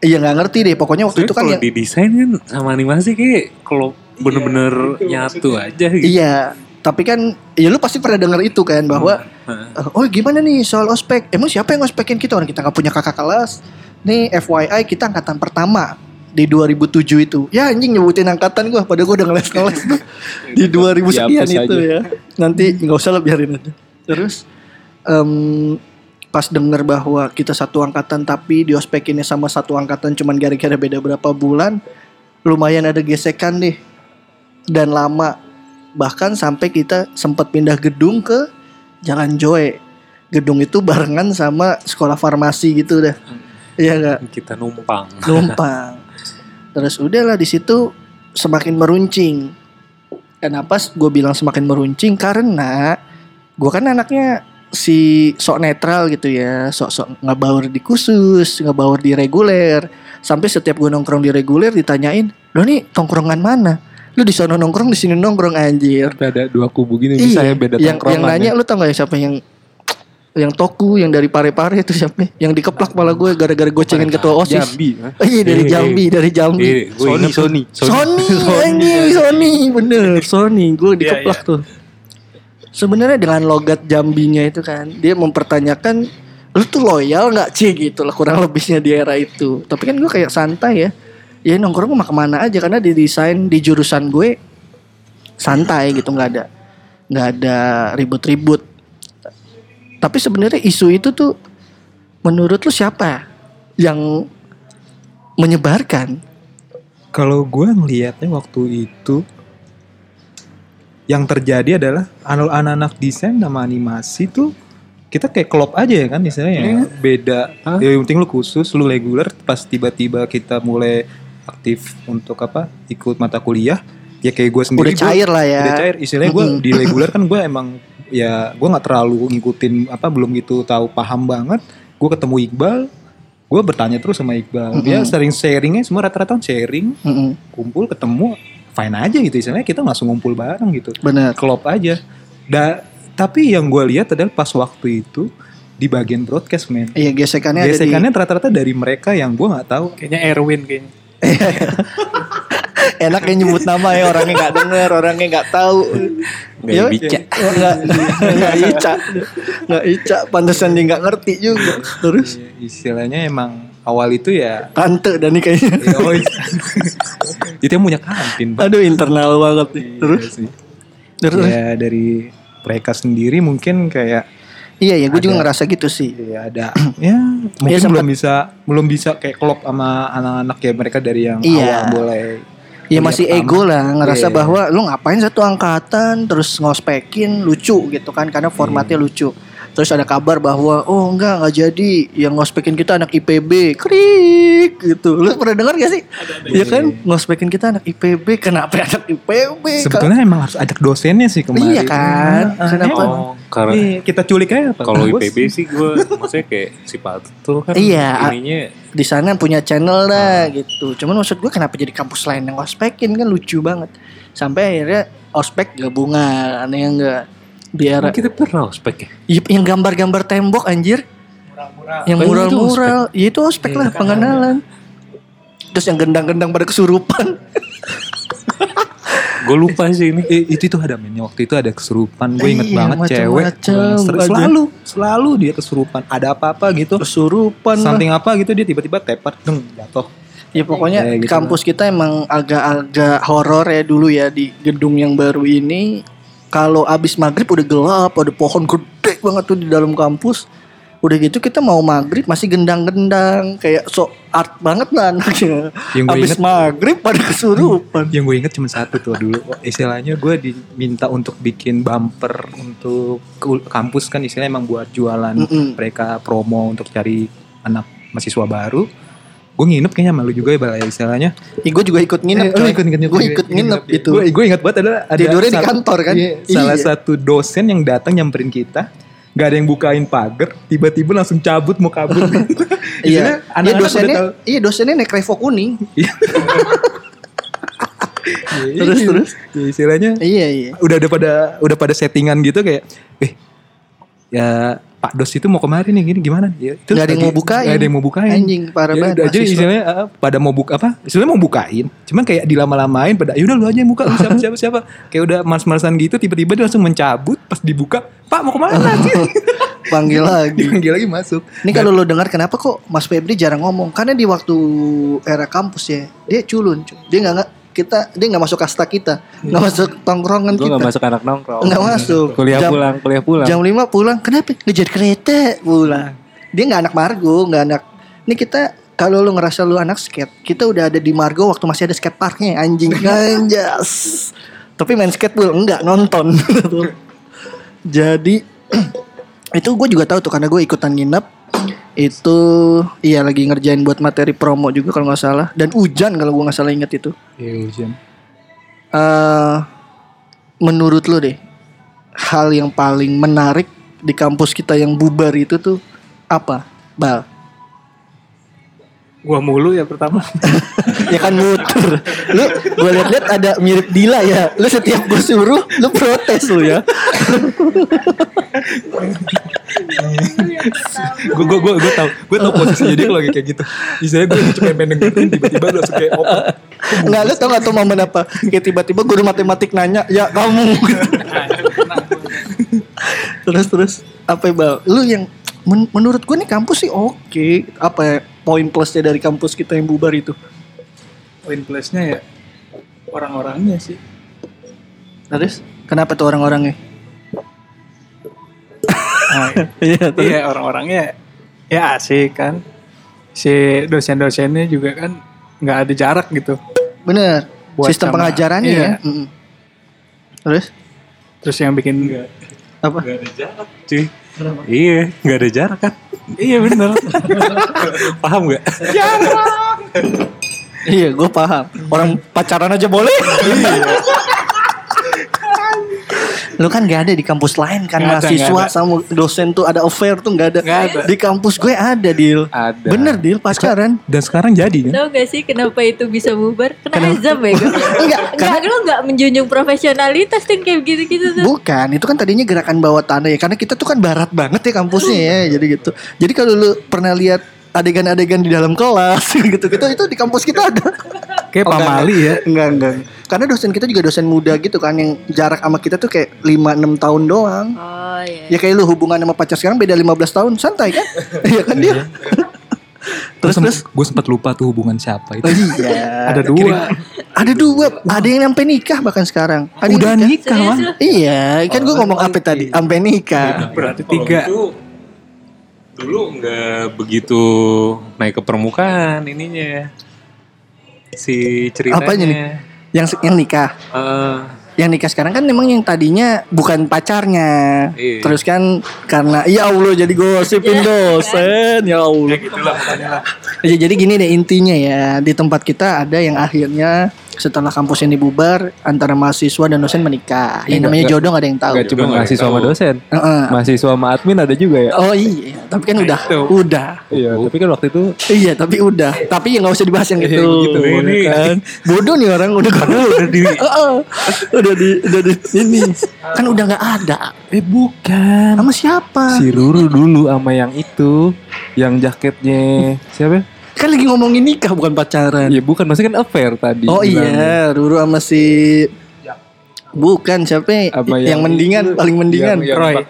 Iya nggak ngerti deh. Pokoknya waktu itu kan kalau yang didesain kan sama animasi kayak kalau bener-bener nyatu aja gitu. iya. Tapi kan, ya lu pasti pernah denger itu kan bahwa, eh, oh gimana nih soal ospek? Emang siapa yang ngospekin kita? Orang kita nggak punya kakak kelas. Nih FYI kita angkatan pertama di 2007 itu. Ya anjing nyebutin angkatan gua, pada gua udah ngeles-ngeles tuh di 2000 sekian Dihapus itu aja. ya. Nanti nggak usah lah biarin aja. Terus em, pas denger bahwa kita satu angkatan tapi diospekinnya sama satu angkatan cuman gara-gara beda berapa bulan, lumayan ada gesekan deh dan lama bahkan sampai kita sempat pindah gedung ke Jalan Joe. Gedung itu barengan sama sekolah farmasi gitu dah. Iya enggak? Kita numpang. numpang. Terus udahlah di situ semakin meruncing. Kenapa gue bilang semakin meruncing? Karena gue kan anaknya si sok netral gitu ya, sok-sok ngebaur di khusus, ngebaur di reguler. Sampai setiap gue nongkrong di reguler ditanyain, lo nih tongkrongan mana? Lu di sana nongkrong, di sini nongkrong anjir. Kita ada dua kubu gini bisa ya beda yang, yang nanya ya. lu tau gak ya siapa yang yang toku yang dari pare-pare itu siapa? Yang dikeplak malah gue gara-gara gocengin ketua OSIS. Jambi. Oh iya dari Eh, Jambi, dari Jambi. Eh, gue Sony, ingat tuh. Sony. Sony, anjing, Sony, bener, Sony, gue dikeplak Iya, tuh. Sebenarnya dengan logat Jambinya itu kan, dia mempertanyakan lu tuh loyal nggak sih gitu lah kurang lebihnya di era itu. Tapi kan gue kayak santai ya, ya nongkrong mah ke mana aja karena didesain di jurusan gue santai gitu nggak ada nggak ada ribut-ribut. Tapi sebenarnya isu itu tuh menurut lu siapa yang menyebarkan? Kalau gue ngelihatnya waktu itu yang terjadi adalah anu- anak-anak desain sama animasi tuh kita kayak klop aja ya kan istilahnya ya. beda. Hah? ya yang penting lu khusus lu reguler pas tiba-tiba kita mulai aktif untuk apa ikut mata kuliah ya kayak gue sendiri Udah gua- cair lah ya. udah cair. Istilahnya gue di reguler kan gue emang ya gue nggak terlalu ngikutin apa belum gitu tahu paham banget. Gue ketemu Iqbal gue bertanya terus sama Iqbal. Dia Mm-mm. sering sharingnya semua rata-rata sharing. Mm-mm, kumpul ketemu fine aja gitu istilahnya kita langsung ngumpul bareng gitu. Bener. klop aja. Da, tapi yang gue lihat adalah pas waktu itu di bagian broadcast men. Iya gesekannya, gesekannya rata-rata dari mereka yang gue nggak tahu. Kayaknya Erwin kayaknya. di enak ya nyebut nama ya orangnya nggak denger orangnya nggak tahu. Nggak Ya, bica. nggak nggak ica. Nggak ica pantesan dia nggak ngerti juga terus. Ya, istilahnya emang awal itu ya tante dan kayaknya. Ya, oh, itu yang punya kantin Pak. aduh internal banget nih terus Iya sih. terus ya dari mereka sendiri mungkin kayak iya ya gue juga ngerasa gitu sih ya ada ya mungkin sempet- belum bisa belum bisa kayak klop sama anak-anak ya mereka dari yang Iya. awal mulai ya kuliah masih pertama. ego lah ngerasa Iya. bahwa lu ngapain satu angkatan terus ngospekin lucu gitu kan karena formatnya Iya. lucu terus ada kabar bahwa oh enggak nggak jadi yang ngospekin kita anak IPB krik gitu lu pernah dengar gak sih ya kan ngospekin kita anak IPB kenapa anak IPB sebetulnya emang harus ajak dosennya sih kemarin Iya kan? Nah, Kenapa? Oh, karena Iya, kita culik aja apa kalau Bos? IPB sih gue maksudnya kayak si Patul kan Iya. ininya di sana punya channel lah Ah. gitu. Cuman maksud gue kenapa jadi kampus lain yang ospekin kan lucu banget. Sampai akhirnya ospek gabungan, aneh enggak di era kita pernah ospek ya? Iya, yang gambar-gambar tembok anjir. Yang Oh, itu mural-mural, ya itu ospek lah pengenalan. Terus yang gendang-gendang pada kesurupan. Gue lupa sih ini. Eh, itu itu ada men waktu itu ada kesurupan gue inget Iya, banget cewek macam-macam, Ser- aja. selalu selalu dia kesurupan ada apa-apa gitu Kesurupan lah. something apa gitu dia tiba-tiba tepar deng jatuh Ya pokoknya Ya, gitu kampus kita emang agak-agak horor ya dulu ya di gedung yang baru ini. Kalau abis maghrib udah gelap, ada pohon gede banget tuh di dalam kampus. Udah gitu kita mau maghrib masih gendang-gendang kayak so art banget lah anaknya. Yang gue Abis inget- maghrib pada kesurupan. Yang gue inget cuma satu tuh dulu. Istilahnya gue diminta untuk bikin bumper untuk kampus kan istilahnya emang buat jualan Mm-mm. mereka promo untuk cari anak mahasiswa baru. Gue nginep kayaknya malu juga ya Bal, ya istilahnya. Ih, gue juga ikut nginep. Eh, coy. ikut nginep Gue ikut nginep gitu. Gue gue ingat banget ada ada Tidurnya di kantor kan? iya, salah Iya. satu dosen yang datang nyamperin kita, nggak ada yang bukain pagar, tiba-tiba langsung cabut mau kabur. Iya. Iya anak-anak udah dosennya, tahu. iya dosennya naik Revo kuning. Iya, Terus, iya. terus? Ya, istilahnya Iya iya. udah ada pada udah pada settingan gitu kayak eh ya Pak Dos itu mau kemarin nih gini gimana ya itu Nggak ada yang mau bukain. nggak ada yang mau bukain Anjing, parah Ya banget mahasiswa. istilahnya uh, pada mau buka apa istilahnya mau bukain cuman kayak dilama-lamain pada yaudah lu aja yang buka lu siapa siapa siapa kayak udah males-malesan gitu tiba-tiba dia langsung mencabut pas dibuka Pak mau ke mana Panggil lagi. dipanggil lagi masuk Ini kalau lo dengar kenapa kok Mas Febri jarang ngomong? Karena di waktu era kampus ya, dia culun. cu. Dia nggak- kita dia nggak masuk kasta kita, nggak masuk tongkrongan kita. gak masuk anak nongkrong. Nggak masuk. Kuliah Jam- pulang, kuliah pulang. Jam 5 pulang, kenapa? Ngejar kereta pulang. Dia nggak anak Margo, nggak anak. Ini kita kalau lu ngerasa lu anak skate, kita udah ada di Margo waktu masih ada skate parknya, anjing anjas. Tapi main skateboard enggak nonton. Jadi itu gue juga tahu tuh karena gue ikutan nginep itu iya lagi ngerjain buat materi promo juga kalau nggak salah. Dan hujan kalau gue nggak salah inget itu. Iya, hujan. eh menurut lo deh hal yang paling menarik di kampus kita yang bubar itu tuh apa bal Gua mulu ya pertama. ya kan muter. Lu gue liat-liat ada mirip Dila ya. Lu setiap gue suruh lu protes lu ya. Gue gue gue gue tau. Gue tau posisinya dia kalau lagi kayak gitu. Misalnya gue cuma pengen dengerin tiba-tiba lu langsung kayak open. Nggak lu tau gak tuh momen apa? Kayak tiba-tiba guru matematik nanya ya kamu. Terus terus. Apa ya bal? Lu yang men- menurut gue nih kampus sih oke. Apa ya poin plusnya dari kampus kita yang bubar itu Poin plusnya ya orang-orangnya sih. terus kenapa tuh orang-orangnya Ah, iya Iya orang-orangnya ya asik kan. Si dosen-dosennya juga kan nggak ada jarak gitu. bener Buat sistem sama- pengajarannya iya. ya terus Terus yang bikin apa Gak ada jarak cuy. Iya, gak ada jarak kan. iya bener. Paham gak? iya gue paham orang pacaran aja boleh lu kan gak ada di kampus lain kan ada, mahasiswa ada. sama dosen tuh ada affair tuh nggak ada. Nggak ada. di kampus gue ada deal Ada. bener deal pacaran dan sekarang jadi kan Tahu gak sih kenapa itu bisa bubar? Kena Kenapa? azab ya gue. Enggak, Enggak, lu enggak menjunjung profesionalitas tuh kayak gitu-gitu tuh. Bukan, itu kan tadinya gerakan bawah tanah ya. Karena kita tuh kan barat banget ya kampusnya ya, jadi gitu. Jadi kalau lu pernah lihat adegan-adegan di dalam kelas gitu, gitu itu di kampus kita ada. Kayak Oh, enggak, pamali ya. Enggak, enggak. Karena dosen kita juga dosen muda gitu kan yang jarak sama kita tuh kayak 5 6 tahun doang. Oh iya. Ya kayak lu hubungan sama pacar sekarang beda 15 tahun, santai kan? Iya kan dia. terus terus gue sempat lupa tuh hubungan siapa itu Oh iya. Ada dua. Ada dua, ada yang sampai nikah bahkan sekarang. Ada yang udah nikah Serius mah? Iya, kan gue ngomong apa tadi? Sampai nikah. Berarti Kalau tiga. itu dulu nggak begitu naik ke permukaan ininya si ceritanya. Apanya nih? Yang yang nikah. Eh, Yang nikah sekarang kan memang yang tadinya bukan pacarnya. Iya. Terus kan karena ya Allah jadi gosipin dosen ya Allah. Ya, jadi gini deh intinya ya di tempat kita ada yang akhirnya setelah kampus ini bubar antara mahasiswa dan dosen menikah. Yang Iya, namanya nggak- jodoh gak ada yang tahu. Gak cuma mahasiswa sama dosen. Heeh. Mahasiswa sama admin ada juga ya. Oh iya, tapi kan udah, itu. udah. Iya, tapi kan waktu itu Iya, tapi udah. Tapi ya nggak usah dibahas yang itu. gitu. Ini- ya kan. Bodoh nih orang udah udah di udah di udah di ini. Kan udah nggak ada. eh bukan. Sama siapa? Si Ruru dulu sama yang itu yang jaketnya siapa? Kan lagi ngomongin nikah bukan pacaran. Iya bukan, maksudnya kan affair tadi. Oh iya, Ruru sama si Bukan siapa Sama yang, yang mendingan itu, paling mendingan yang- yang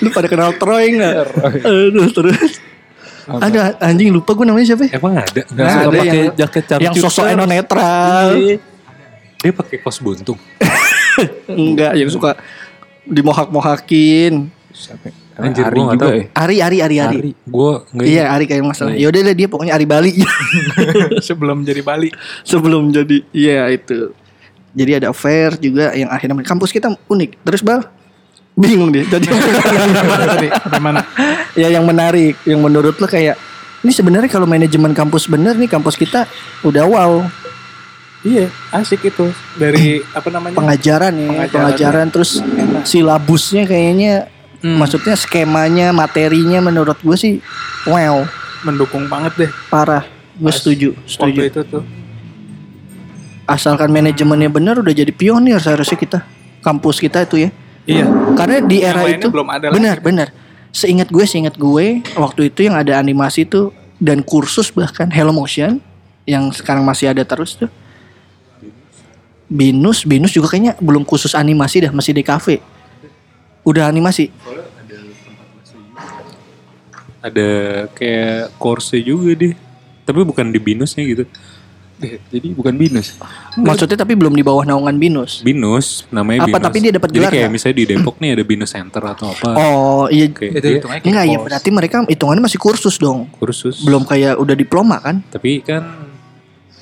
Lu pada kenal Troy nggak? Aduh terus. Apa? Ada anjing lupa gue namanya siapa? ya? emang ada Nggak Nah, ada pakai yang- jaket camcut Yang sosok eno netral. Iya. dia pakai kos buntung Enggak, yang suka dimohak-mohakin. Siapa? Anjir, Ari gua juga tahu. ya. Ari, Ari, Ari, Ari. Ari. Gue nggak Iya, Ari kayak masalah. Ya udah deh, dia pokoknya Ari Bali Sebelum jadi Bali. sebelum jadi iya itu. Jadi ada affair juga yang akhirnya kampus kita unik. Terus Bal bingung deh. Jadi Mana ya yang menarik, yang menurut lo kayak ini sebenarnya kalau manajemen kampus bener nih kampus kita udah wow Iya, asik itu. Dari apa namanya? pengajaran ya Pengajaran. pengajaran, terus silabusnya kayaknya Hmm. maksudnya skemanya materinya menurut gue sih wow mendukung banget deh. parah gue setuju Waktu setuju itu tuh. asalkan manajemennya bener udah jadi pionir seharusnya kita kampus kita itu ya Iya. karena di era itu belum ada lagi. benar benar seingat gue seingat gue waktu itu yang ada animasi tuh dan kursus bahkan Hello Motion yang sekarang masih ada terus tuh Binus Binus juga kayaknya belum khusus animasi dah masih di kafe udah animasi ada kayak course juga deh. Tapi bukan di binusnya gitu. Jadi bukan binus. maksudnya tapi belum di bawah naungan Binus Binus namanya Apa, binus. tapi dia dapat Jadi gelar kayak nggak? misalnya di Depok nih ada binus center atau apa. oh iya Kayak Itu dia enggak ya berarti mereka hitungannya masih kursus dong kursus. belum kayak udah diploma kan Tapi kan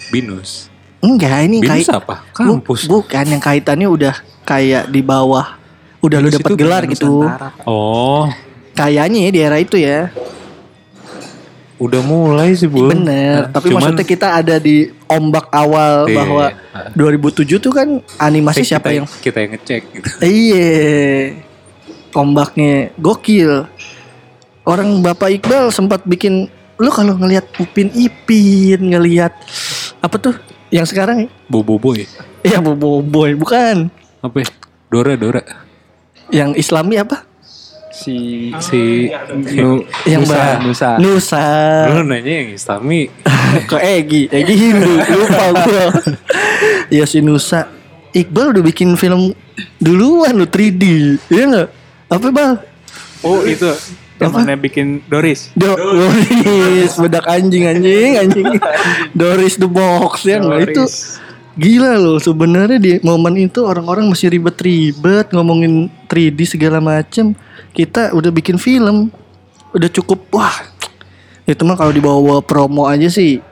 binus. enggak ini Binus kayak apa? Bu- Kampus. bukan yang kaitannya udah kayak di bawah udah lu dapat gelar gitu Nusantara. Oh, kayaknya ya di era itu ya udah mulai sih bu. bener tapi Cuman- maksudnya kita ada di ombak awal Iya, bahwa iya. 2007 tuh kan animasi Eh, siapa kita, yang kita yang ngecek gitu. iya ombaknya gokil orang bapak Iqbal sempat bikin lu kalau ngelihat Upin Ipin ngelihat apa tuh yang sekarang Bobo boy. ya Bobo Boy bukan Apa ya? Dora Dora. Yang Islami apa? Si Si Nu, yang Nusa, Nusa. Nusa. Lu nanya yang Islami. ke Egi? Egi Hindu. Lupa gue ya si Nusa. Iqbal udah bikin film duluan lu 3D iya nggak? Apa bal? Oh itu. Temannya bikin Doris. Do Doris. Bedak anjing anjing anjing. Doris the box ya nggak? Itu. Gila loh sebenarnya di momen itu orang-orang masih ribet-ribet ngomongin 3D segala macem. Kita udah bikin film udah cukup wah. Itu mah kalau dibawa-bawa promo aja sih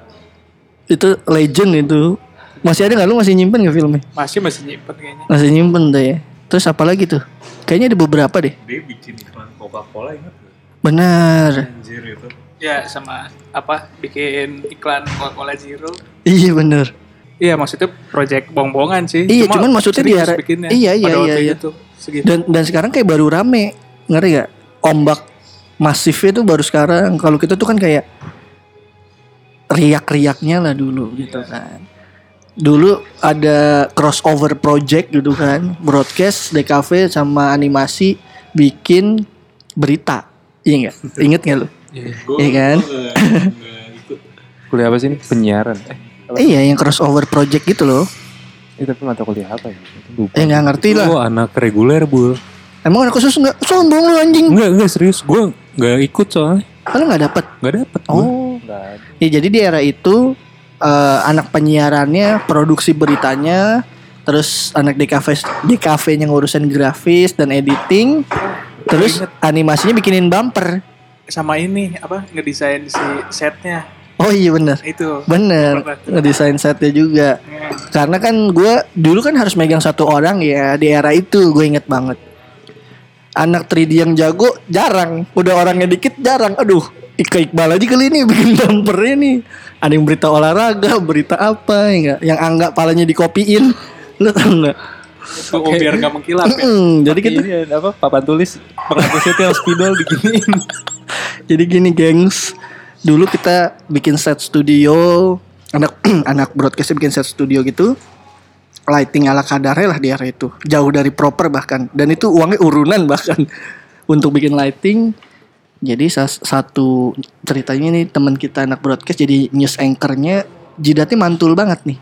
itu legend itu. Masih ada nggak lu masih nyimpen nggak filmnya? Masih masih nyimpen kayaknya. masih nyimpen tuh ya terus apa lagi tuh? Kayaknya ada beberapa deh. Dia bikin iklan Coca-Cola ingat gak? benar. Anjir itu. Ya sama apa bikin iklan Coca-Cola Zero. iya benar Iya maksudnya project bongbongan sih. Iya, cuman maksudnya di bikinnya iya, iya, pada waktu iya, iya. itu. Segitu. dan dan sekarang kayak baru rame ngeri gak ombak masifnya tuh baru sekarang kalau kita tuh kan kayak riak-riaknya lah dulu gitu kan dulu ada crossover project gitu kan broadcast DKV sama animasi bikin berita iya nggak inget nggak lu iya kan Kuliah apa sih ini? Penyiaran. Eh, apa? iya yang crossover project gitu loh Eh, tapi mata kuliah apa ya? Lupa. eh nggak ngerti lah Lu anak reguler bu. emang anak khusus nggak sombong lu anjing Enggak enggak serius. Gue nggak ikut soalnya. kalau nggak dapet Nggak dapet. oh Nggak ada. Ya jadi di era itu eh, anak penyiarannya, produksi beritanya, terus anak DKV DKV-nya ngurusin grafis dan editing, terus animasinya bikinin bumper. Sama ini apa ngedesain si setnya Oh iya bener. Itu. Bener. Ngedesain setnya juga. Karena kan gue Dulu kan harus megang satu orang ya Di era itu gue inget banget. Anak 3D yang jago Jarang. Udah orangnya dikit jarang. Aduh Ika Iqbal aja kali ini Bikin bumpernya nih. Ada yang berita olahraga Berita apa ya nggak? Yang anggap palanya dikopiin. Lu tau gak Itu oh, biar nggak mengkilap ya. Jadi kita ini apa? Papan tulis. Penghapusnya tuh yang spidol diginiin. Jadi gini gengs, dulu kita bikin set studio, anak anak broadcastnya bikin set studio gitu, lighting ala kadarnya lah di area itu, jauh dari proper bahkan, dan itu uangnya urunan bahkan untuk bikin lighting. Jadi satu ceritanya nih teman kita anak broadcast jadi news anchornya jidatnya mantul banget nih.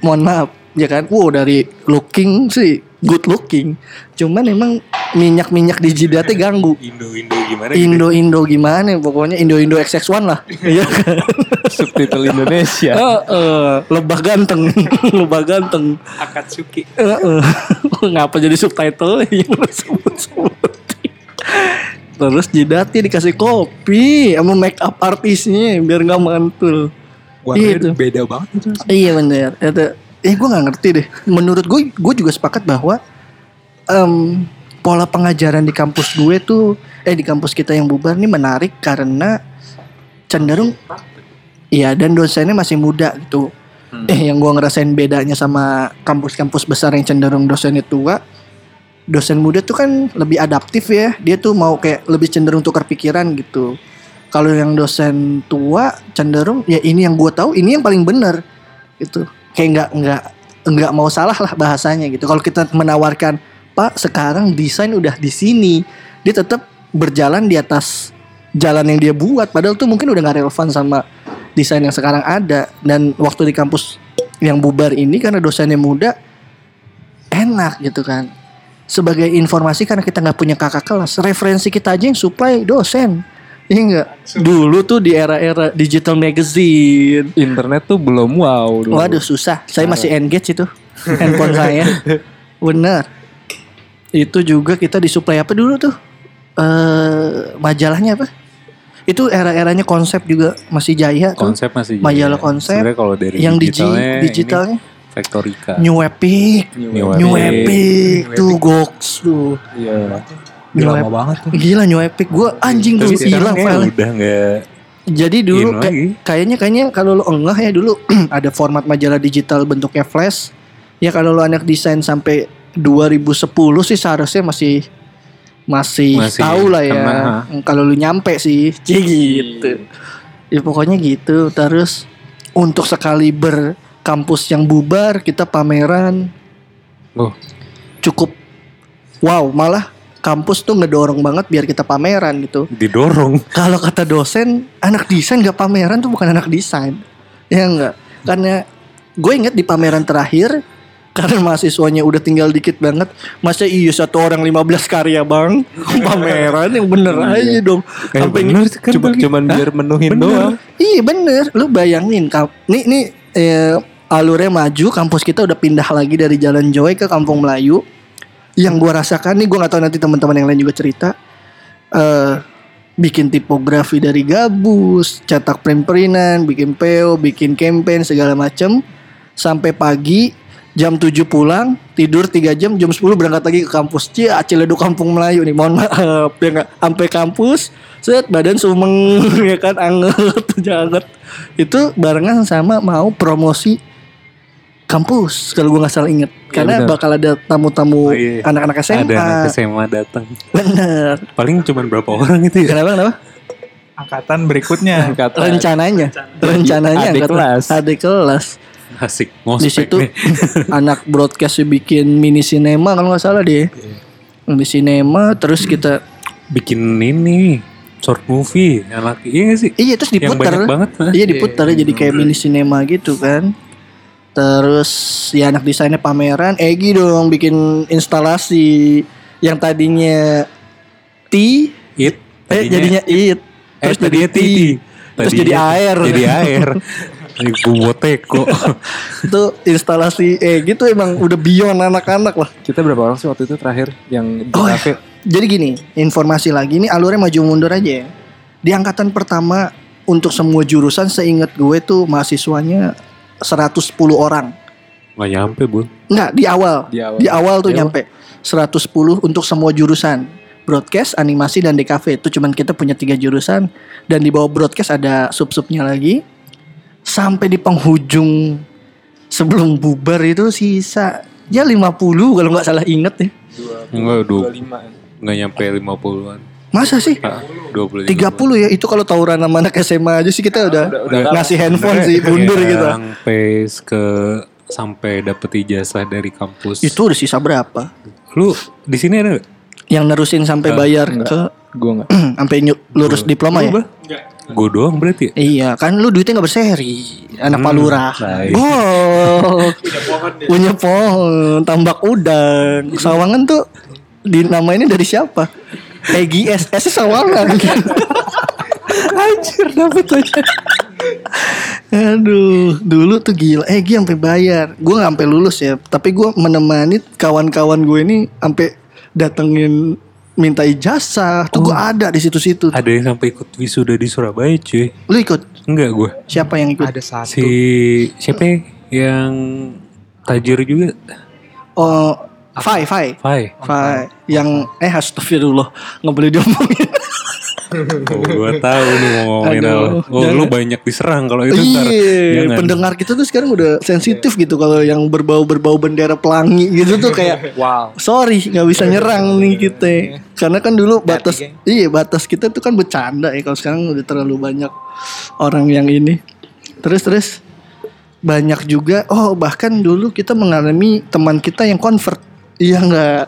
Mohon maaf, ya kan? Wow dari looking sih good looking, cuman emang minyak-minyak di jidatnya ganggu. Indo-Indo gimana gitu? Indo-Indo gimana pokoknya Indo-Indo XX1 lah. Iya kan? Subtitle Indonesia. Heeh, lebah ganteng, lebah ganteng. Akatsuki. Heeh. Ngapa jadi subtitle yang sebut-sebut. Terus jidatnya dikasih kopi sama make up artisnya biar nggak mantul. Warnanya Itu. beda banget itu. Iya bener. Itu, eh gue nggak ngerti deh. Menurut gue, gue juga sepakat bahwa em, pola pengajaran di kampus gue tuh, eh di kampus kita yang bubar nih menarik karena cenderung, iya dan dosennya masih muda gitu. Eh yang gue ngerasain bedanya sama kampus-kampus besar yang cenderung dosennya tua, dosen muda tuh kan lebih adaptif ya. Dia tuh mau kayak lebih cenderung tukar pikiran gitu. Kalau yang dosen tua cenderung ya ini yang gue tahu ini yang paling benar gitu. Kayak nggak nggak nggak mau salah lah bahasanya gitu. Kalau kita menawarkan Pak sekarang desain udah di sini, dia tetap berjalan di atas jalan yang dia buat. Padahal tuh mungkin udah nggak relevan sama desain yang sekarang ada. Dan waktu di kampus yang bubar ini karena dosennya muda enak gitu kan sebagai informasi karena kita nggak punya kakak kelas referensi kita aja yang supply dosen Iya enggak? Dulu tuh di era-era digital magazine. Internet tuh belum wow dulu. Waduh susah. Saya masih engage itu handphone saya. Bener. Itu juga kita disuplai apa dulu tuh? Eh majalahnya apa? Itu era-eranya konsep juga masih jaya tuh. Konsep masih Majalah jaya. konsep Sebenarnya kalau dari yang digi- digitalnya, ini digitalnya Factorica. New Epic. New New Epic. Epic tuh goks tuh. Iya. New Udah lama Epic. banget tuh. Gila New Epic. Gue anjing sekarang hilang file. udah nggak Jadi dulu kayak- kayaknya kayaknya kalau lo enggak ya dulu ada format majalah digital bentuknya flash. Ya kalau lo anak desain sampai 2010 sih seharusnya masih masih, Masih tahu lah ya. ha. Kalau lu nyampe sih, Cie, gitu. Ya pokoknya gitu. Terus untuk sekali berkampus yang bubar kita pameran Oh, cukup wow malah kampus tuh ngedorong banget biar kita pameran gitu. didorong. Kalau kata dosen, anak desain gak pameran tuh bukan anak desain. Ya enggak? Karena gue inget di pameran terakhir karena mahasiswanya udah tinggal dikit banget masa iya satu orang 15 karya bang pameran yang bener aja dong Eh, sampai bener kan Cuma cuman biar menuhin Bener. doang. iya bener lu bayangin nih nih eh, alurnya maju kampus kita udah pindah lagi dari Jalan Joy ke Kampung Melayu yang gua rasakan nih gua nggak tahu nanti teman-teman yang lain juga cerita eh bikin tipografi dari gabus cetak print-printan bikin PO bikin campaign segala macem sampai pagi jam 7 pulang tidur 3 jam jam 10 berangkat lagi ke kampus. Cia Ciledug Kampung Melayu nih mohon maaf ya nggak sampai kampus set badan sumeng ya kan anget janget itu barengan sama mau promosi kampus kalau gue nggak salah inget karena benar. bakal ada tamu-tamu Oh, iya. anak-anak SMA Ada anak SMA datang. bener Paling cuman berapa orang itu ya? kenapa kenapa Angkatan berikutnya. Kata rencananya rencananya Adik angkatan- kelas. adik kelas Asik. di situ anak broadcast bikin mini sinema kalau nggak salah deh di sinema terus kita Bikin ini short movie anak iya gak sih? iya terus banyak banget. iya diputer jadi kayak mini sinema gitu kan terus ya anak desainnya pameran Egi dong bikin instalasi yang tadinya T It. eh jadinya it eh, terus tadinya jadi T terus Tadinya jadi air Jadi air. Ini bumoteko. itu instalasi eh gitu emang udah beyond anak-anak lah Kita berapa orang sih waktu itu terakhir yang di Oh, iya. kafe? Jadi gini, informasi lagi ini alurnya maju mundur aja ya. Di angkatan pertama untuk semua jurusan seingat gue tuh mahasiswanya 110 orang. Gak nyampe bun. Enggak, di awal. Di awal. Di awal tuh Di awal. nyampe 110 untuk semua jurusan. Broadcast, animasi dan DKV itu cuman kita punya tiga jurusan dan di bawah broadcast ada sub-subnya lagi. Sampai di penghujung sebelum bubar itu sisa ya 50 kalau nggak salah inget ya. Enggak, du- 25. Gak nyampe 50-an. Masa sih? Ah, 25. 30 ya itu kalau tawuran sama anak SMA aja sih kita udah, ngasih handphone sih mundur gitu. Sampai ke sampai dapet ijazah dari kampus. Itu udah sisa berapa? Lu di sini ada gak? Yang nerusin sampai bayar ke Gue enggak. sampai lulus diploma ya? Gue doang berarti ya? Iya, kan lu duitnya nggak berseri. Anak Hmm, palurah. Oh. Punya pohon, tambak udang. Sawangan tuh dinamainnya dari siapa? Egi S S Sawangan. Anjir dapet aja. Aduh, dulu tuh gila. Egi sampai bayar. Gue nggak sampai lulus ya, tapi gue menemani kawan-kawan gue ini sampai datengin minta ijazah. Tuh gue ada di situ-situ. Ada yang sampai ikut wisuda di Surabaya cuy. Lu ikut? Enggak gue. Siapa yang ikut? Ada satu. Si siapa ya? yang tajir juga? Oh, Fai, Fai. Fai. Fai. Yang eh astagfirullah nggak boleh diomongin. Oh, gue tahu nih mau ngomongin Aduh, apa. Oh, lu banyak diserang kalau itu ntar. Iya, pendengar kita tuh sekarang udah sensitif gitu kalau yang berbau berbau bendera pelangi gitu tuh kayak Wow. sorry nggak bisa nyerang nih kita karena kan dulu batas iya batas kita tuh kan bercanda ya kalau sekarang udah terlalu banyak orang yang ini terus terus banyak juga oh bahkan dulu kita mengalami teman kita yang convert iya nggak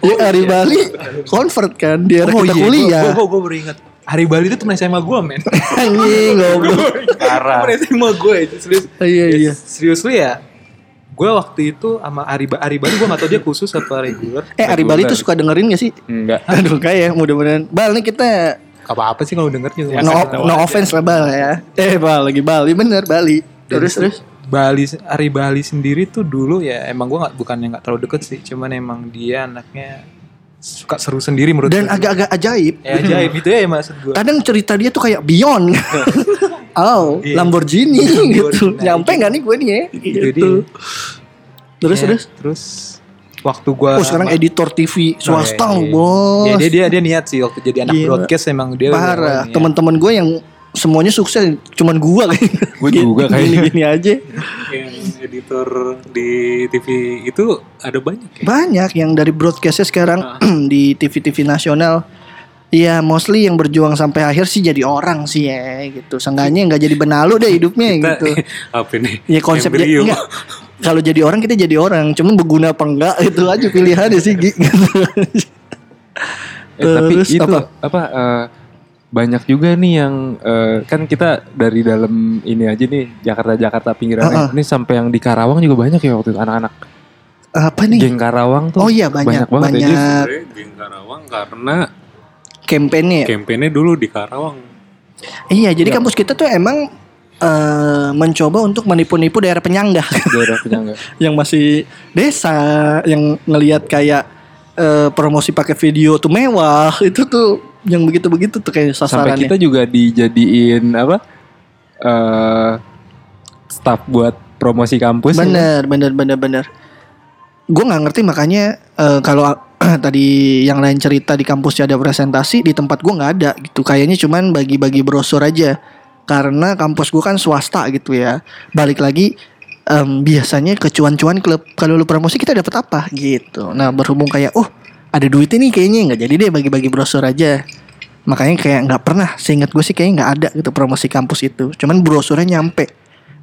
ya hari Bali convert kan di era kita kuliah Gue gue baru ingat. Hari Bali itu temen SMA gue men. anjing goblok Parah. Temen SMA gue itu serius. iya iya Serius lu ya. Gue waktu itu sama Ari, Ba- Ari Bali gue gak tau dia khusus apa reguler. eh Ari Bali tuh suka dengerin gak sih Enggak. aduh kayak mudah-mudahan Bal nih kita Gak apa-apa sih kalau denger juga. no, no offense lah Bal ya eh Bal lagi Bali bener Bali terus terus Bali Ari Bali sendiri tuh dulu ya emang gue nggak bukan yang nggak terlalu deket sih cuman emang dia anaknya suka seru sendiri menurut dan agak-agak ajaib. Ya ajaib itu ya maksud gue kadang cerita dia tuh kayak Beyond. Oh Iya. Lamborghini gitu. Nah, nyampe nggak nih gue nih ya? Itu gitu. Dia. terus Ya, terus? terus waktu gue oh sekarang editor TV swasta iya, loh iya. bos. Ya dia dia dia niat sih waktu jadi anak Gila. broadcast emang dia parah. teman-teman gue yang semuanya sukses cuman gua kayaknya Gua juga kayaknya. gini, aja Yang editor di TV itu ada banyak ya. banyak yang dari broadcastnya sekarang Ah. di TV-TV nasional Ya mostly yang berjuang sampai akhir sih jadi orang sih ya gitu. Seenggaknya nggak jadi benalu deh hidupnya Kita gitu. apa nih? Ya konsepnya Embrio. enggak. Kalau jadi orang kita jadi orang, cuman berguna apa enggak itu aja pilihannya sih Gi. gitu. Eh, tapi Terus itu apa? apa, eh, banyak juga nih yang eh, kan kita dari dalam ini aja nih Jakarta Jakarta pinggiran Heeh. ini sampai yang di Karawang juga banyak ya waktu itu anak-anak Apa nih? geng Karawang tuh Oh iya banyak banget banyak, ya. Jadi Sebenarnya geng Karawang karena kampanye. ya? kampanye dulu di Karawang. Iya, jadi kampus kita tuh emang eh, mencoba untuk menipu-nipu daerah penyangga daerah penyangga yang masih desa yang ngelihat kayak eh, promosi pakai video tuh mewah itu tuh yang begitu-begitu tuh kayak sampai sasarannya. kita juga dijadiin apa eh staff buat promosi kampus ya kan? Bener, bener, bener, bener. Gue nggak ngerti makanya eh, kalau tadi yang lain cerita di kampusnya ada presentasi, di tempat gue nggak ada gitu. Kayaknya cuman bagi-bagi brosur aja. Karena kampus gue kan swasta gitu ya. Balik lagi em, biasanya kecuan-cuan klub. Kalau lu promosi kita dapat apa gitu. Nah berhubung kayak oh ada duit ini kayaknya nggak jadi deh bagi-bagi brosur aja. Makanya kayak nggak pernah. Seingat gue sih kayaknya nggak ada gitu promosi kampus itu. Cuman brosurnya nyampe.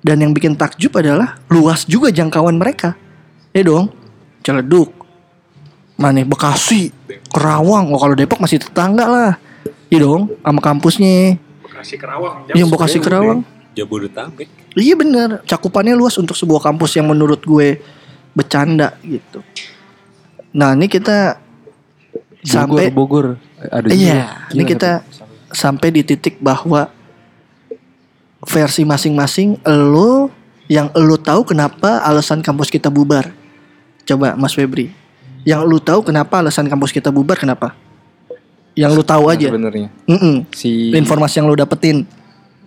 Dan yang bikin takjub adalah luas juga jangkauan mereka. Ya dong, Ciledug, mana Bekasi, Kerawang. Oh kalau Depok masih tetangga lah. Iya dong, sama kampusnya. Bekasi Kerawang. Yang Bekasi Kerawang. Jabodetabek. Iya bener, cakupannya luas untuk sebuah kampus yang menurut gue bercanda gitu. Nah ini kita sampai Bogor Bogor ada juga. Iya, ini Gila, kita sampai di titik bahwa versi masing-masing lo yang lo tahu kenapa alasan kampus kita bubar. Coba Mas Febri. Yang lo tahu kenapa alasan kampus kita bubar kenapa? Yang lo tahu aja. sebenarnya si Informasi yang lo dapetin.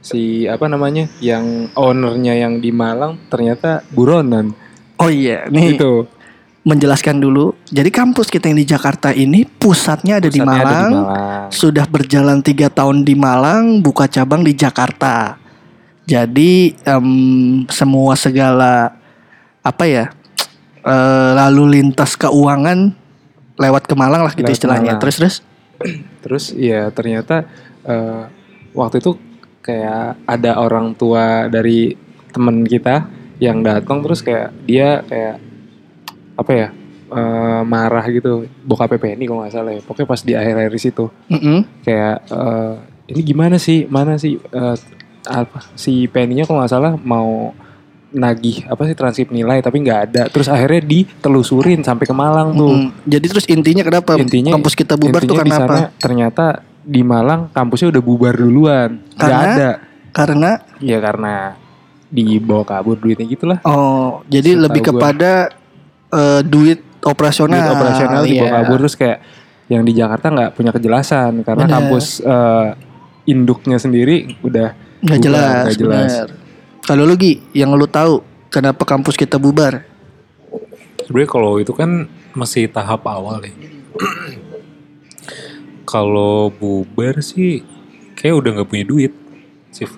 si apa namanya yang ownernya yang di Malang ternyata buronan Oh iya, nih itu menjelaskan dulu. Jadi kampus kita yang di Jakarta ini pusatnya ada, di, Pusatnya ada Malang, di Malang. Sudah berjalan tiga tahun di Malang, buka cabang di Jakarta. Jadi em, semua segala apa ya eh, lalu lintas keuangan lewat ke Malang lah gitu Lewat istilahnya. Malang. Terus terus. Terus ya ternyata eh, waktu itu kayak ada orang tua dari temen kita yang datang terus kayak dia kayak apa ya eh, marah gitu bokap PPNI kalau nggak salah ya pokoknya pas di akhir-akhir situ Mm-mm. kayak eh, ini gimana sih mana sih eh, apa si Penny-nya kalau nggak salah mau nagih apa sih transkrip nilai tapi nggak ada. Terus akhirnya ditelusurin sampai ke Malang tuh. Mm. Jadi terus intinya kenapa Intinya kampus kita bubar tuh karena apa? Ternyata di Malang kampusnya udah bubar duluan. Nggak ada. Karena Ya karena dibawa kabur duitnya gitulah. oh, jadi Setahu lebih gua. Eh, duit operasional. duit operasional dibawa Iya. kabur terus kayak yang di Jakarta nggak punya kejelasan karena Bener. kampus eh, induknya sendiri udah Nggak jelas, jelas. Kalau lu Gi, yang lu tahu kenapa kampus kita bubar? Sebenarnya kalau itu kan masih tahap awal ya. kalau bubar sih kayak udah nggak punya duit CV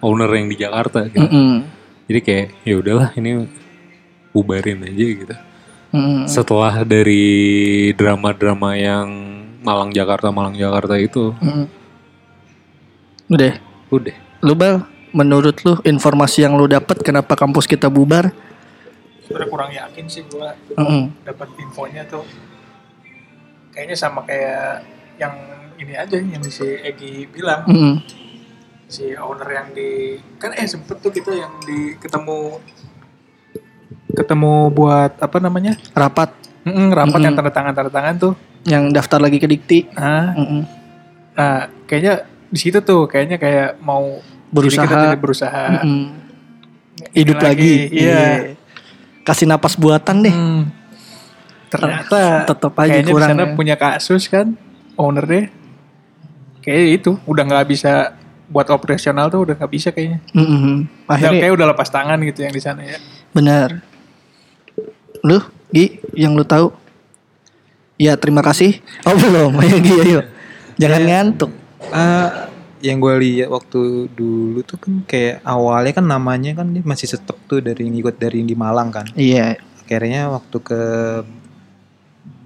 owner yang di Jakarta gitu. Mm-mm. Jadi kayak ya udahlah ini bubarin aja gitu. Mm-mm. Setelah dari drama-drama yang Malang Jakarta Malang Jakarta itu Mm-mm. Udah, udah lu Bal, menurut lu informasi yang lu dapat kenapa kampus kita bubar? Sebenarnya kurang yakin sih gua Mm-mm. dapat infonya tuh. Kayaknya sama kayak yang ini aja yang si Egi bilang Mm-mm. si owner yang di kan eh sempet tuh kita yang di ketemu ketemu buat apa namanya Rapat Mm-mm, rapat Mm-mm. yang tanda tangan tanda tangan tuh yang daftar lagi ke Dikti. nah, Mm-mm. nah kayaknya di situ tuh kayaknya kayak mau Berusaha. kita berusaha Mm-mm. Hidup Ini lagi. iya Kasih napas buatan deh. Hmm. ternyata Tetep aja kayaknya kurang di sana ya. punya kasus kan owner deh kayak itu udah nggak bisa buat operasional tuh udah nggak bisa kayaknya Mm-mm. Udah, Akhirnya kayak udah lepas tangan gitu yang di sana ya benar. Lu, Gi, yang lu tahu? Ya, terima kasih. Oh, belum. Ayo Gi, ayo. Jangan ngantuk. Ah, yang gue lihat waktu dulu tuh kan kayak awalnya kan namanya kan dia masih tetep tuh dari ngikut dari yang di Malang kan. Iya. Akhirnya waktu ke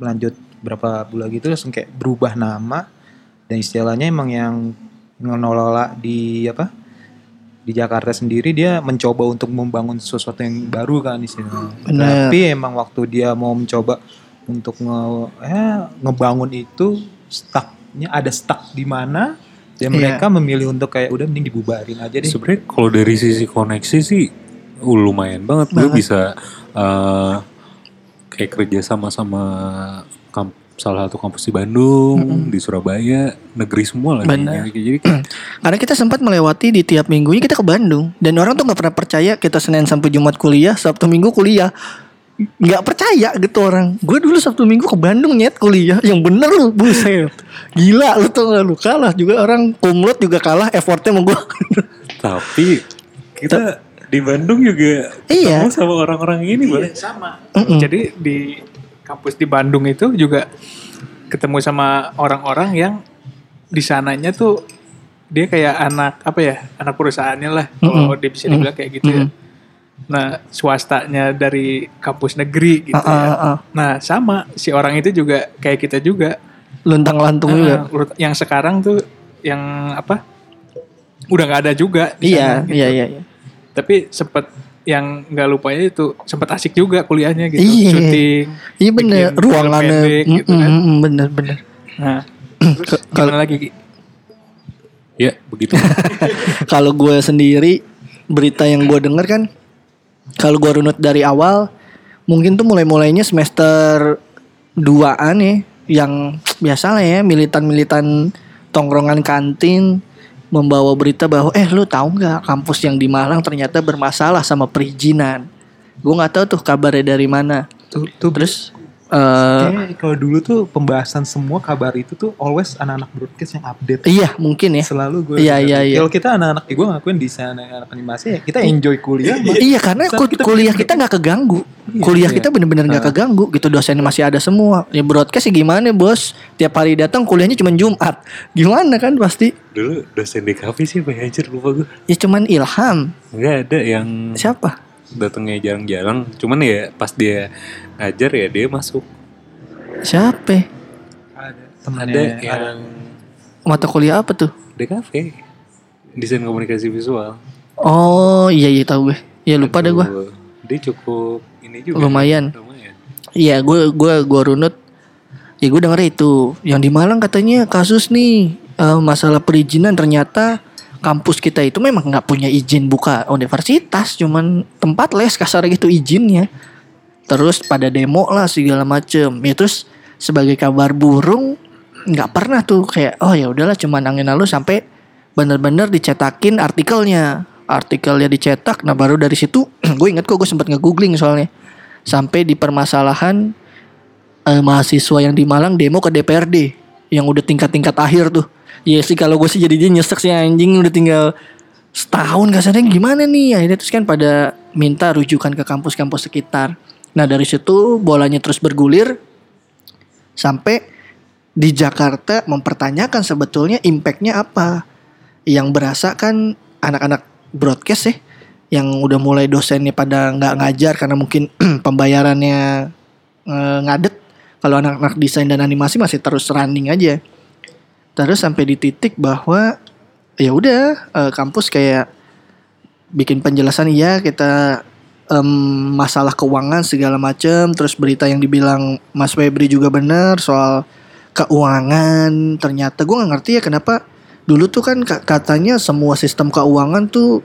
lanjut berapa bulan gitu langsung kayak berubah nama dan istilahnya emang yang ngelola di apa di Jakarta sendiri dia mencoba untuk membangun sesuatu yang baru kan istilahnya. Bener. Tapi emang waktu dia mau mencoba untuk nge eh, ngebangun itu stucknya ada stuck di mana dan Iya. mereka memilih untuk kayak udah mending dibubarin aja deh. Sebenarnya kalau dari sisi koneksi sih uh, lumayan banget. Gue Banget. bisa uh, kayak kerja sama sama salah satu kampus di Bandung, di Surabaya, negeri semua lagi. Benar. Jadi Karena kita sempat melewati di tiap minggunya kita ke Bandung dan orang tuh nggak pernah percaya kita Senin sampai Jumat kuliah, Sabtu Minggu kuliah. Nggak percaya gitu orang. Gue dulu Sabtu Minggu ke Bandung nyet kuliah, yang bener lu, buset. Gila lu tuh lu kalah juga orang kumlot juga kalah effortnya sama gue. tapi kita di Bandung juga Iya. sama orang-orang ini, Bang. sama Mm-mm. jadi di kampus di Bandung itu juga ketemu sama orang-orang yang di sananya tuh dia kayak anak apa ya anak perusahaannya lah kalau dia bisa dibilang kayak gitu ya nah swastanya dari kampus negeri gitu Ah, ah, ya ah. nah sama si orang itu juga kayak kita juga Luntang lantung juga. Ah, urut- yang sekarang tuh yang apa udah nggak ada juga di Iya, sana, gitu. iya, iya, iya. tapi sempet yang nggak lupanya itu sempet asik juga kuliahnya gitu Iya. syuting Iya bener, ruangannya gitu mm, kan. mm, mm, bener bener. nah terus gimana lagi Ki? Ya, begitu. Kalau gue sendiri berita yang gue denger kan, kalau gue runut dari awal, mungkin tuh mulai mulainya semester 2an ya, yang biasa lah ya militan-militan tongkrongan kantin membawa berita bahwa eh lu tahu nggak kampus yang di Malang ternyata bermasalah sama perizinan. Gue nggak tahu tuh kabarnya dari mana. Tuh, tuh Terus eh Kayaknya kalau dulu tuh pembahasan semua kabar itu tuh always anak-anak broadcast yang update. iya mungkin ya. Selalu gue. Iya, iya, iya. Kalau kita anak-anak gue ngakuin desain anak animasi ya kita enjoy kuliah. Iya karena Saat ku- kita kuliah kita nggak keganggu. Iya, kuliah iya. kita bener-bener nggak keganggu gitu dosennya masih ada semua. Ya broadcast ya gimana bos? Tiap hari datang kuliahnya cuma Jumat. Gimana kan pasti? Dulu dosen di kafe sih, Pak Anjir, lupa gue. Ya cuman Ilham. Enggak ada yang Siapa? Datangnya jarang-jarang. Cuman ya pas dia ngajar ya dia masuk. Siapa? Ada Ada yang Mata kuliah apa tuh? DKV. Desain komunikasi visual. Oh iya iya tahu gue. Ya lupa dah gue. Aduh, Dia cukup ini juga. Lumayan. Lumayan. Iya gue gue gue runut. Ya gue denger itu. Yang di Malang katanya kasus nih eh, masalah perizinan ternyata kampus kita itu memang nggak punya izin buka universitas, cuman tempat les kasar gitu izinnya. Terus pada demo lah segala macem. Ya terus sebagai kabar burung nggak pernah tuh kayak oh ya udahlah cuman angin lalu sampai bener-bener dicetakin artikelnya. Artikelnya dicetak, nah baru dari situ gue inget kok gue sempat nge-googling soalnya. Sampai di permasalahan eh, mahasiswa yang di Malang demo ke DPRD yang udah tingkat-tingkat akhir tuh. Ya sih kalau gue sih jadi dia nyesek sih anjing udah tinggal setahun kasarnya gimana nih akhirnya terus kan pada minta rujukan ke kampus-kampus sekitar. Nah dari situ bolanya terus bergulir sampai di Jakarta mempertanyakan sebetulnya impactnya apa. Yang berasa kan anak-anak broadcast ya yang udah mulai dosennya pada nggak ngajar karena mungkin pembayarannya eh, ngadet. Kalau anak-anak desain dan animasi masih terus running aja. Terus sampai di titik bahwa ya udah eh, kampus kayak bikin penjelasan iya kita em, masalah keuangan segala macem. Terus berita yang dibilang Mas Febri juga benar soal keuangan. Ternyata gue nggak ngerti ya kenapa dulu tuh kan ka- katanya semua sistem keuangan tuh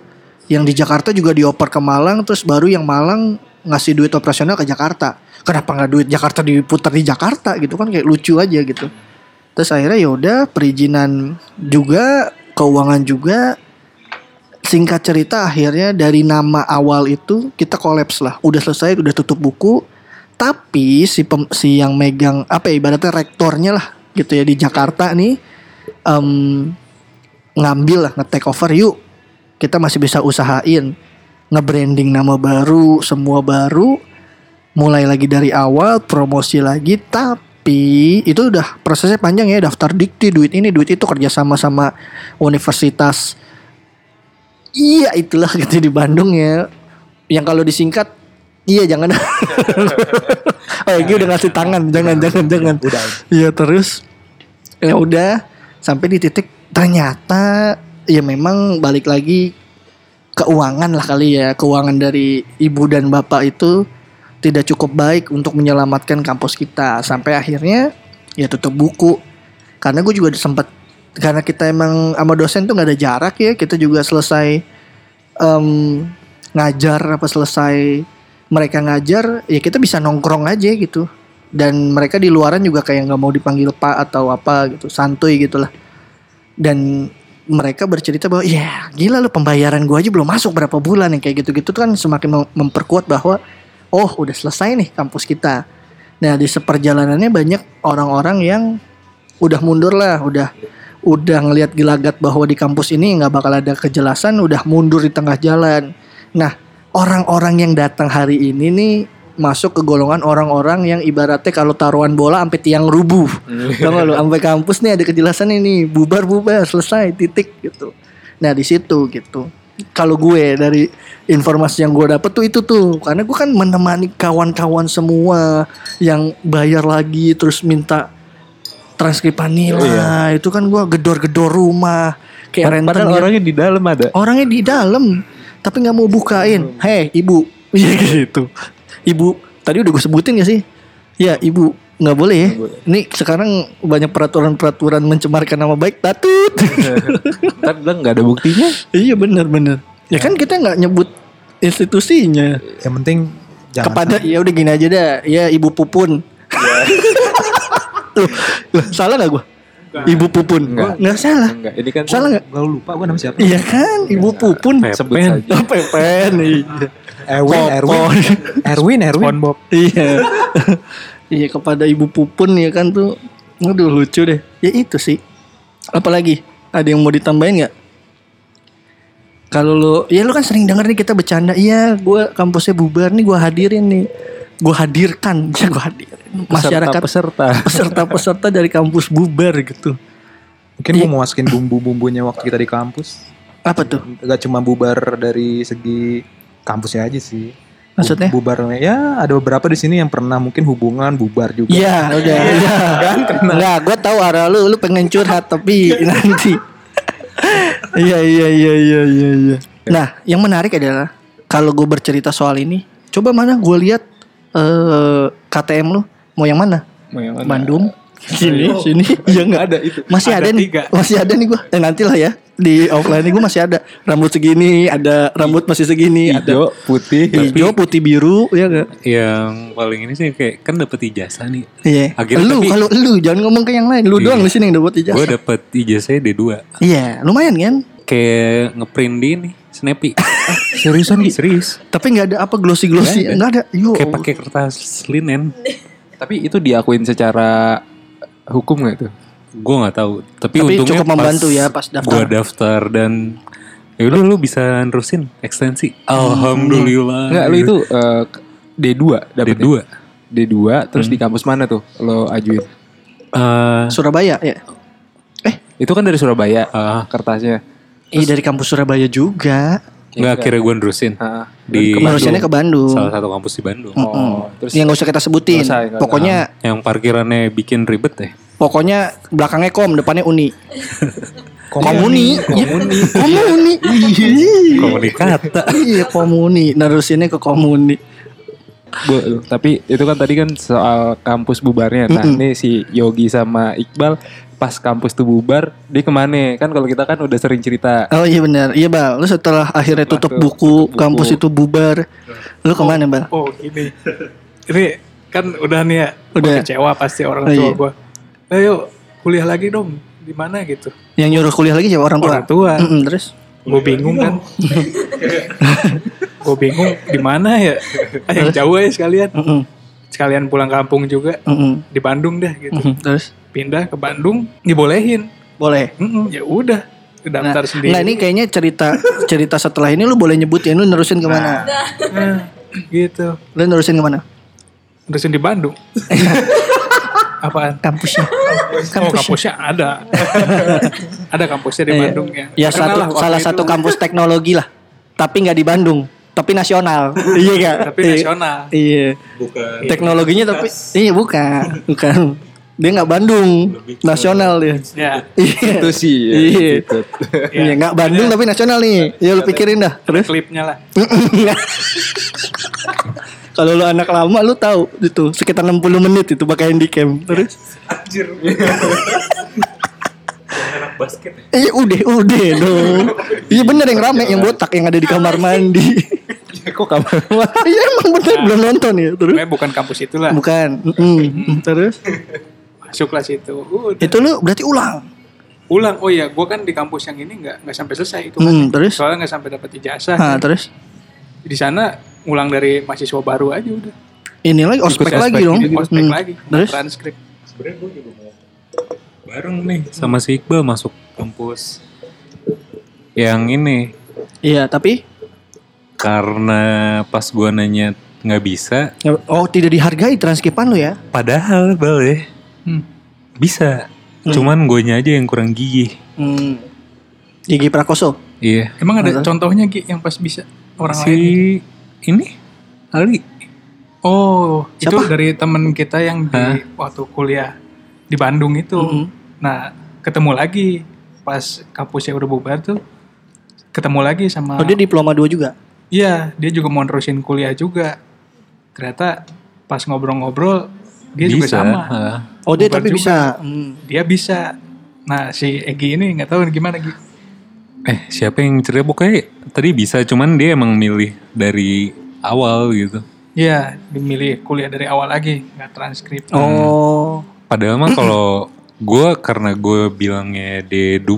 yang di Jakarta juga dioper ke Malang terus baru yang Malang ngasih duit operasional ke Jakarta. Kenapa nggak duit Jakarta diputar di Jakarta gitu kan? Kayak lucu aja gitu terus akhirnya ya udah perizinan juga keuangan juga. Singkat cerita akhirnya dari nama awal itu kita kolaps lah. Udah selesai udah tutup buku. Tapi si pem- si yang megang apa ya ibaratnya rektornya lah gitu ya di Jakarta nih em, ngambil lah nge-take over yuk kita masih bisa usahain nge-branding nama baru semua baru. Mulai lagi dari awal promosi lagi tapi itu udah prosesnya panjang ya daftar dikti duit ini duit itu kerjasama sama universitas. Iya itulah gitu di Bandung ya. Yang kalau disingkat iya jangan. Oh Egi udah ngasih tangan jangan jangan jangan. Udah. iya terus ya udah sampai di titik ternyata ya memang balik lagi keuangan lah kali ya keuangan dari ibu dan bapak itu tidak cukup baik untuk menyelamatkan kampus kita. Sampai akhirnya ya tutup buku. Karena gue juga sempat karena kita emang sama dosen tuh nggak ada jarak ya kita juga selesai em, ngajar apa selesai mereka ngajar ya kita bisa nongkrong aja gitu. Dan mereka di luaran juga kayak nggak mau dipanggil pak atau apa gitu santuy gitulah dan mereka bercerita bahwa ya gila lo pembayaran gua aja belum masuk berapa bulan yang kayak gitu-gitu kan semakin mem- memperkuat bahwa oh udah selesai nih kampus kita. Nah di seperjalanannya banyak orang-orang yang udah mundur lah udah udah ngelihat gelagat bahwa di kampus ini nggak bakal ada kejelasan udah mundur di tengah jalan. Nah orang-orang yang datang hari ini nih masuk ke golongan orang-orang yang ibaratnya kalau taruhan bola sampai tiang rubuh. Tau gak lu? Sampai kampus nih ada kejelasan ini bubar bubar selesai titik gitu. Nah di situ gitu kalau gue dari informasi yang gue dapet tuh itu tuh. Karena gue kan menemani kawan-kawan semua yang bayar lagi terus minta transkripan nilai itu kan gue gedor-gedor rumah kayak rentenir Padahal orangnya di dalam ada. orangnya di dalam tapi nggak mau bukain. Hei ibu. Iya gitu. Ibu tadi udah gue sebutin gak sih? Ya ibu nggak boleh ya. Ini sekarang banyak peraturan-peraturan mencemarkan nama baik. Tatut Ntar bilang nggak ada buktinya. iya bener bener ya kan kita nggak nyebut institusinya. Yang penting jangan kepada ya udah gini aja dah. Ya ibu pupun. Tuh, lah, salah nggak gue ibu pupun. Nggak. nggak salah. Enggak, ini kan salah nggak? Gue lupa gue nama siapa. iya kan? Ibu pupun. Sebut Pepen. saja. Oh, pepen iya. Erwin, Erwin, Erwin, Erwin. SpongeBob. Iya. iya kepada ibu pupun ya kan tuh. Aduh lucu deh. Ya itu sih. Apalagi ada yang mau ditambahin nggak? Kalau lo, ya lo kan sering denger nih kita bercanda. Iya, gue kampusnya bubar nih, gue hadirin nih. Gue hadirkan, ya gue hadirin. Masyarakat peserta. peserta-peserta dari kampus bubar gitu. Mungkin Iya. mau masukin bumbu-bumbunya waktu kita di kampus. Apa tuh? Gak cuma bubar dari segi kampusnya aja sih. Maksudnya? Bubar ya ada beberapa di sini yang pernah mungkin hubungan bubar juga. Iya, udah. Iya. Enggak, gue tahu arah lu, lu pengen curhat tapi nanti. Iya, iya, iya, iya, iya, iya. Nah, yang menarik adalah kalau gue bercerita soal ini, coba mana gue lihat eh KTM lu mau yang mana? Mau yang mana? Bandung. Sini, sini. Iya nggak ada itu. Masih ada, Ada nih. tiga. Masih ada nih gue. Eh nanti lah ya. Di offline gue masih ada rambut segini, ada rambut masih segini, ada Hijau, putih. hijau, putih, biru, ya gak? Yang paling ini sih kayak kan dapet ijazah nih. Iya. Akhirnya lu tapi- kalau lu jangan ngomong ke yang lain, lu Iya. doang di sini yang dapat Gue ijazah. dapet ijazahnya D2. Iya, lumayan kan? Kayak ngeprint di ini, Snappy. Seriusan gitu? Serius. Tapi nggak ada apa glossy glossy, Nggak ada. ada. Yo. Kayak pakai kertas linen. Tapi itu diakuin secara hukum gak tuh? Gue nggak tahu. Tapi, Tapi untungnya cukup membantu ya pas daftar. Gue daftar dan ya udah lu bisa nerusin ekstensi. Alhamdulillah. Enggak, lu itu eh, D2 dapet D2. D2 terus di kampus mana tuh lo ajuin? Eh, Surabaya ya. Itu kan dari Surabaya ah, kertasnya. Iya dari kampus Surabaya juga. nggak kira gue nerusin Ah, di Kemanusiaannya ke Bandung. salah satu kampus di Bandung. Oh, terus Yang nggak usah kita sebutin. Nggak usah, nggak usah. pokoknya Yang parkirannya bikin ribet ya. Pokoknya belakangnya kom, depannya uni. Komuni. Komuni. Komuni. Iya. Komunikata. Iya komuni. Nerusinnya ke komuni. Bu, tapi itu kan tadi kan soal kampus bubarnya. Nah, ini si Yogi sama Iqbal pas kampus tuh bubar, dia ke mana? Kan kalau kita kan udah sering cerita. Oh iya benar. Iya bal. Lu setelah akhirnya tutup tuh, buku, tutup buku. kampus itu bubar. Lu ke mana bal? Oh gini. Ini kan udah nih ya. Udah. Kecewa pasti orang Oh, tua iya. gue. Ayo kuliah lagi dong. Di mana gitu. Yang nyuruh kuliah lagi siapa orang tua? Orang tua. Mm-mm, terus? Gue bingung kan. gue bingung di mana ya. Ah, yang jauh aja sekalian. Mm-mm, Sekalian pulang kampung juga. mm-mm, Di Bandung deh gitu. mm-mm. Terus? Pindah ke Bandung. Dibolehin. Boleh. Mm-mm, ya udah. Nah, Daftar sendiri. Nggak, ini kayaknya cerita cerita setelah ini lu boleh nyebutin lu nerusin ke mana? Nah, gitu. Lu nerusin ke mana? Terusin di Bandung. Apaan? Kampusnya. Oh, kampusnya ada. ada kampusnya di Iya. Bandung ya. Ya satu salah itu. satu kampus teknologi lah. Tapi nggak di Bandung, tapi nasional. iya gak? Tapi nasional. Iya. Teknologinya tapi iya bukan, bukan. Dia nggak Bandung, nasional dia. Ya. Iya. Itu sih. ya, Iya. gitu. Iya, nggak Bandung tapi nasional nih. Ya lu pikirin dah. Terus klipnya lah. kalau lu anak lama lu tahu itu sekitar 60 menit itu pakai handycam. Terus Basket ya? Iya udah udah dong. Iya bener yang rame yang botak yang ada di kamar mandi. Kok kamar? Iya emang bener belum nonton ya terus. Bukan kampus itulah. Bukan. Mm-mm. Terus Masuklah situ. Udah. itu lu berarti ulang. Ulang. Oh iya, gua kan di kampus yang ini nggak nggak sampai selesai itu kan. Hmm, terus? Soalnya nggak sampai dapat ijazah. Nah, kan. terus Di sana ulang dari mahasiswa baru aja udah. ini lagi ospek ospek lagi gitu. dong. Ospek Hmm. lagi. Terus Transkrip. Sebenarnya gue juga mau bareng nih sama si Iqbal masuk kampus yang ini iya tapi karena pas gua nanya nggak bisa oh tidak dihargai transkripan lu ya. padahal bal ya Hmm. bisa cuman gue aja yang kurang gigih Hmm. Gigi Prakoso. iya Emang ada Masa? contohnya Gi yang pas bisa orang si lain? Ini Ali Oh, Siapa? itu dari temen kita yang di Hah? waktu kuliah di Bandung itu. Mhm. Nah, ketemu lagi pas kampusnya udah bubar tuh. Ketemu lagi sama Oh dia diploma 2 juga. Iya, dia juga mau nerusin kuliah juga. Ternyata pas ngobrol-ngobrol dia juga bisa sama. ah. Oh dia Bubar tapi juga. bisa. Hmm. Dia bisa. Nah, si Egi ini nggak tahu gimana Gi. Eh siapa yang cerita pokoknya tadi bisa cuman dia emang milih dari awal gitu Iya, dimilih kuliah dari awal lagi, nggak transkrip. Oh. Padahal mah kalau gue karena gue bilangnya D2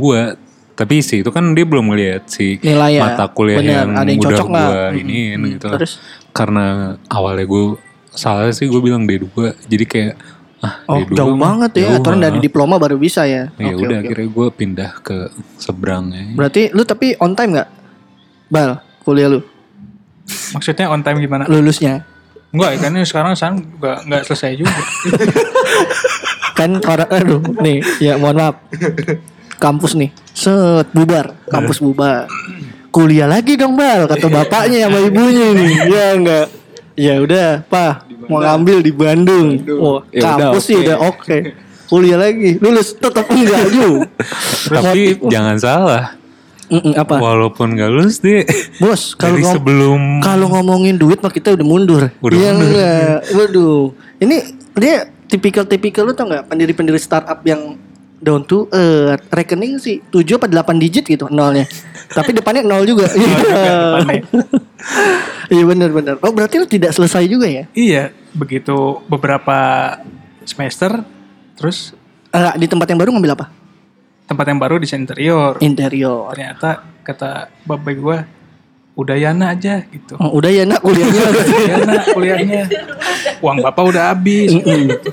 tapi sih itu kan dia belum ngeliat si Nilai ya. mata kuliah Bener, yang, ada yang udah gue Mm-mm. iniin Mm, gitu. terus? Karena awalnya gue salah sih gue bilang D2 jadi kayak ah Oh D2 jauh banget ya. jauh, Aturan dari diploma baru bisa ya. Ya Oke, udah oke. akhirnya gue pindah ke seberangnya. Berarti lu tapi on time nggak? Bal kuliah lu Maksudnya on time gimana? lulusnya Enggak, kan ini sekarang san nggak nggak selesai juga. kan orang aduh nih ya mohon maaf kampus nih set bubar kampus bubar kuliah lagi dong bal kata bapaknya sama ibunya nih ya enggak ya udah pak mau ngambil di Bandung. Oh Ya kampus sih oke. udah oke. Kuliah lagi. Lulus tetap enggak juga Tapi jangan salah, Mm-mm, apa? Walaupun gak lulus dia bos kalau ngom- sebelum kalau ngomongin duit mah kita udah mundur. Udah Iya mundur. enggak? Waduh. Ini dia tipikal-tipikal lu tau nggak? Pendiri-pendiri startup yang down to earth. Rekening sih 7 apa 8 digit gitu nolnya. Tapi depannya nol juga. depannya. Iya benar-benar. Oh berarti lu tidak selesai juga ya? Iya, begitu beberapa semester, terus Eh, di tempat yang baru ngambil apa? tempat yang baru desain interior. Interior. Ternyata kata bapak gue, udah Yana aja gitu. Oh, udah ya nak kuliahnya. Yana kuliahnya, uang bapak udah habis. gitu.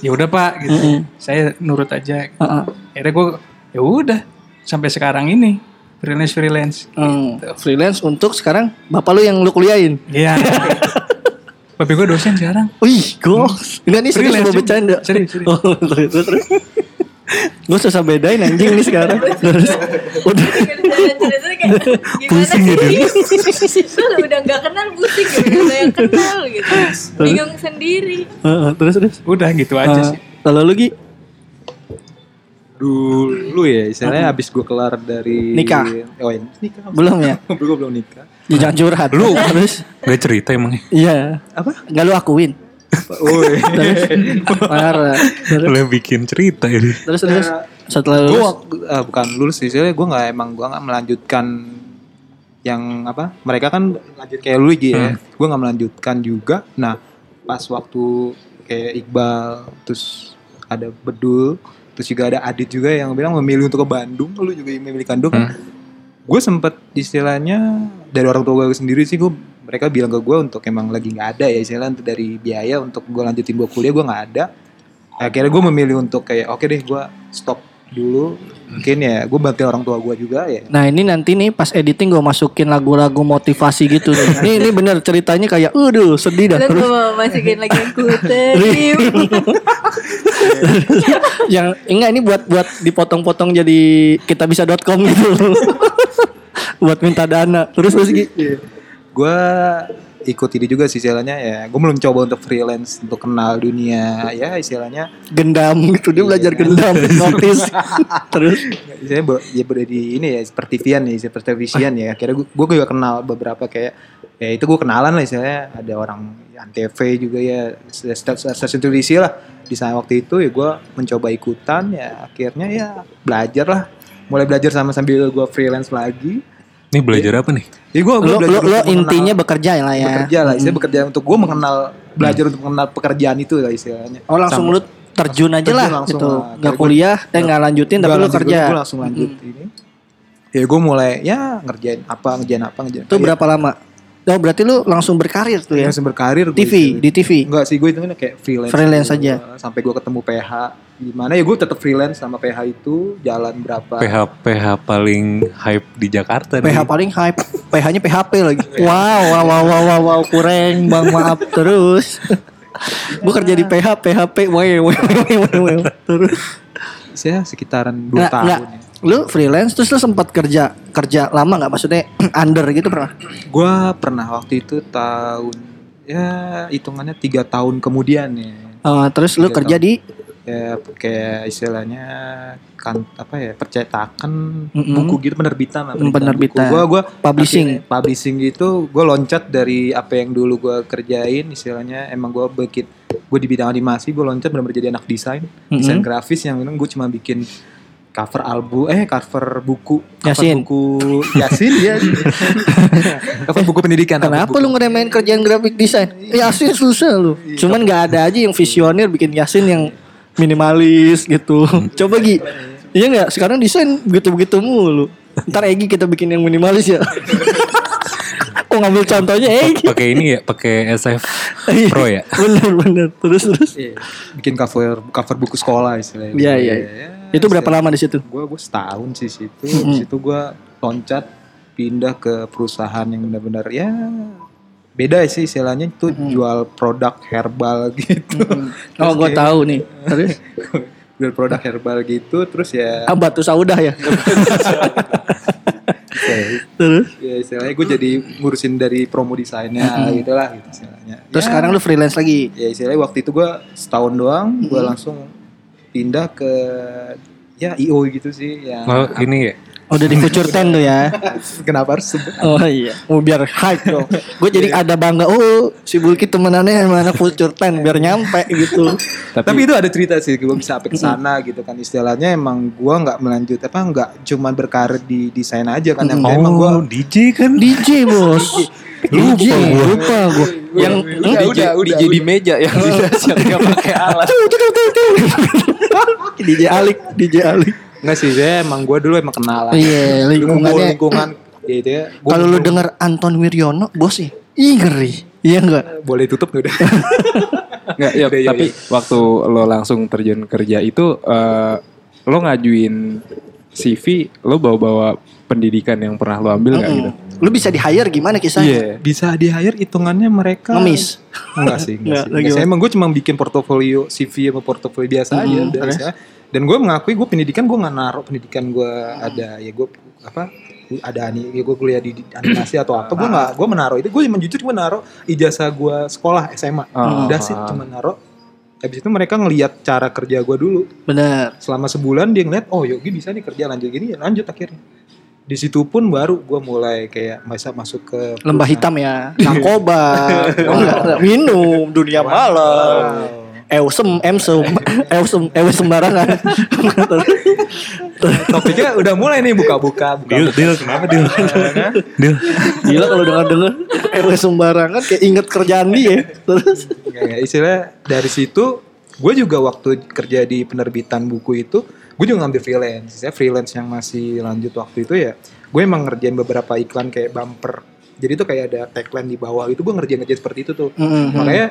ya udah pak, gitu. Saya nurut aja. Gitu. Heeh. Akhirnya gue, ya udah sampai sekarang ini freelance freelance. Hmm, freelance untuk sekarang bapak lu yang lu kuliahin. Iya. Bapak gue dosen sekarang. Wih, goks. Enggak nih serius Freelance mau bercanda. Serius, serius. Oh, terus, terus, terus. Gue susah bedain anjing nih sekarang. Terus, udah. Sih? Lu udah gak kenal pusing gitu. Udah yang kenal gitu. Bingung sendiri. Heeh, terus terus. Udah gitu aja sih. Kalau lu Gi? Dulu ya, istilahnya abis gue kelar dari Nikah? Oh, iya, nikah. Belum ya? belum belum nikah. Ya, jangan curhat. Lu terus? Gak cerita emangnya. Iya. Apa? Enggak lu akuin. Woi. Parah. Terus Lu bikin cerita ini. terus, terus. setelah gue lulus. ah, bukan lulus sih, istilahnya gue nggak emang gue nggak melanjutkan yang apa? Mereka kan lanjut kayak lu gitu ya. Gue nggak melanjutkan juga. Nah, pas waktu kayak Iqbal, terus ada Bedul, terus juga ada Adit juga yang bilang memilih untuk ke Bandung. Lu juga memilih Bandung. Gue sempet istilahnya dari orang tua gue sendiri sih gue mereka bilang ke gue untuk emang lagi nggak ada ya istilahnya dari biaya untuk gue lanjutin gue kuliah gue nggak ada akhirnya gue memilih untuk kayak oke deh gue stop dulu mungkin ya gue bantuin orang tua gue juga ya Nah ini nanti nih pas editing gue masukin lagu-lagu motivasi gitu nih. Ini ini bener ceritanya kayak, aduh sedih dah. Terus mau masukin lagi yang ku terima. yang enggak ini buat buat dipotong-potong jadi kita bisa.com gitu. buat minta dana. Terus terus gitu. gue ikut ini juga sih istilahnya ya. Gue belum coba untuk freelance untuk kenal dunia ya istilahnya. Gendam gitu dia belajar gendam, notice. terus? Saya ya berada di ini ya seperti Vian nih seperti Vian ya. Akhirnya gue gue juga kenal beberapa kayak ya itu gue kenalan lah istilahnya. Ada orang antv juga ya stasiun televisi lah di saat waktu itu ya gue mencoba ikutan ya akhirnya ya belajar lah. Mulai belajar sama sambil gue freelance lagi Nih belajar apa nih? ya gue lo, lo, lo intinya bekerja lah ya. bekerja lah istilahnya bekerja untuk gue mengenal belajar untuk mengenal pekerjaan itu lah istilahnya Oh langsung Sama- lu terjun aja Terjun lah langsung gitu. lah. Gak kuliah, eh nggak lanjutin tapi lu kerja. gue langsung lanjut ini ya gue mulai ya ngerjain apa ngerjain apa ngerjain Itu berapa lama? Oh berarti lu langsung berkarir tuh ya? langsung berkarir TV, di TV. Enggak sih gue itu kan kayak freelance. Freelance gitu. aja. Sampai gue ketemu PH gimana ya gue tetap freelance sama PH itu jalan berapa. PH PH paling hype di Jakarta PH nih. paling hype, PH-nya PHP lagi. Wow, wow, wow, wow, wow, wow, kurang bang maaf terus. gue kerja di PH, PHP, wae, wae, wae, terus. Saya sekitaran 2 Nggak, tahun ya. Lu freelance terus lu sempat kerja kerja lama nggak maksudnya under gitu pernah? Gue pernah waktu itu tahun ya hitungannya tiga tahun kemudian ya. Eh, terus lu kerja tahun. di Ya kayak istilahnya kan apa ya percetakan Mm-mm. buku gitu penerbitan lah Penerbitan. Gue gua Publishing. akhirnya publishing gitu gue loncat dari apa yang dulu gue kerjain istilahnya emang gue bikin gue di bidang animasi gue loncat benar-benar jadi anak desain desain Mm-mm. grafis yang gue cuma bikin cover album eh cover buku cover Yasin. buku Yasin ya cover buku pendidikan Kenapa cover lu ngeremehin kerjaan graphic design? Yasin susah lu. Cuman nggak ada aja yang visioner bikin Yasin yang minimalis gitu. Coba Gi. Iya nggak? Sekarang desain begitu-begitu mulu. Ntar Egi kita bikin yang minimalis ya. oh ngambil contohnya Egi. Pakai ini ya, pakai SF Iya. Pro ya. Bener bener. Terus terus. Iya, bikin cover cover buku sekolah istilahnya Iya iya. Itu berapa lama di situ? gue gue setahun sih situ di situ gue loncat pindah ke perusahaan yang benar-benar ya beda sih istilahnya itu jual produk herbal gitu. Oh gue tahu nih. Terus? Jual produk herbal gitu terus ya ah, batu saudah ya. kayak- Terus? Ya istilahnya gue jadi ngurusin dari promo desainnya gitu lah gitu istilahnya. Terus Ya, sekarang lu freelance lagi. ya istilahnya waktu itu gue setahun doang gue langsung pindah ke ya IO gitu sih yang Oh, ini ya. Udah di future ten tuh ya. Kenapa harus sebut? Oh iya, oh, biar hype dong. Gue jadi ada bangga. Oh, si Bulky temenannya yang mana future ten biar nyampe gitu. Tapi, itu ada cerita sih, gue bisa sampai ke sana gitu kan istilahnya emang gue nggak melanjut apa nggak cuman berkarir di desain aja kan yang emang gue Oh, DJ kan? DJ bos. DJ lupa gue. Yang Udah, DJ, udah, udah, DJ di meja yang tidak yang nggak pakai alat. DJ Alik, DJ Alik. Nggak sih saya emang gue dulu emang kenal lah Iya, lingkungannya. lingkungan gitu ya Gua Kalau lu denger Anton Wiryono, bos sih. Ih ngeri. Iya enggak? boleh tutup udah Nggak, ya, iya, tapi waktu lo langsung terjun kerja itu eh, lo ngajuin CV, lo bawa-bawa pendidikan yang pernah lo ambil nggak gitu? Lu bisa di hire gimana Iya. kisahnya? bisa di hire hitungannya mereka Ngemis. enggak sih Enggak, enggak sih Enggak emang gue cuma bikin portofolio CV sama portofolio biasa aja Hmm, terus? Dan gue mengakui gue pendidikan gue nggak naruh pendidikan gue ada ya gue apa ada ani ya gue kuliah di, animasi atau apa gue nggak gue menaruh itu gue jujur cuma naruh ijazah gue sekolah SMA Oh. udah sih cuma naruh habis itu mereka ngelihat cara kerja gue dulu Bener. selama sebulan dia ngeliat oh Yogi bisa nih kerja lanjut gini ya lanjut akhirnya di situ pun baru gue mulai kayak masa masuk ke Lembah hitam ya. Narkoba. Minum dunia malam. Eusem, emsem, eusem, eus sembarangan. topiknya udah mulai nih buka-buka buka Deal, deal, kenapa deal? deal. Gila kalau dengar-dengar RW sembarangan kayak inget kerjaan dia. Terus Ya, ya, istilah dari situ gue juga waktu kerja di penerbitan buku itu gue juga ngambil freelance saya freelance yang masih lanjut waktu itu ya gue emang ngerjain beberapa iklan kayak bumper jadi tuh kayak ada tagline di bawah itu gue ngerjain ngerjain seperti itu tuh Mhm. makanya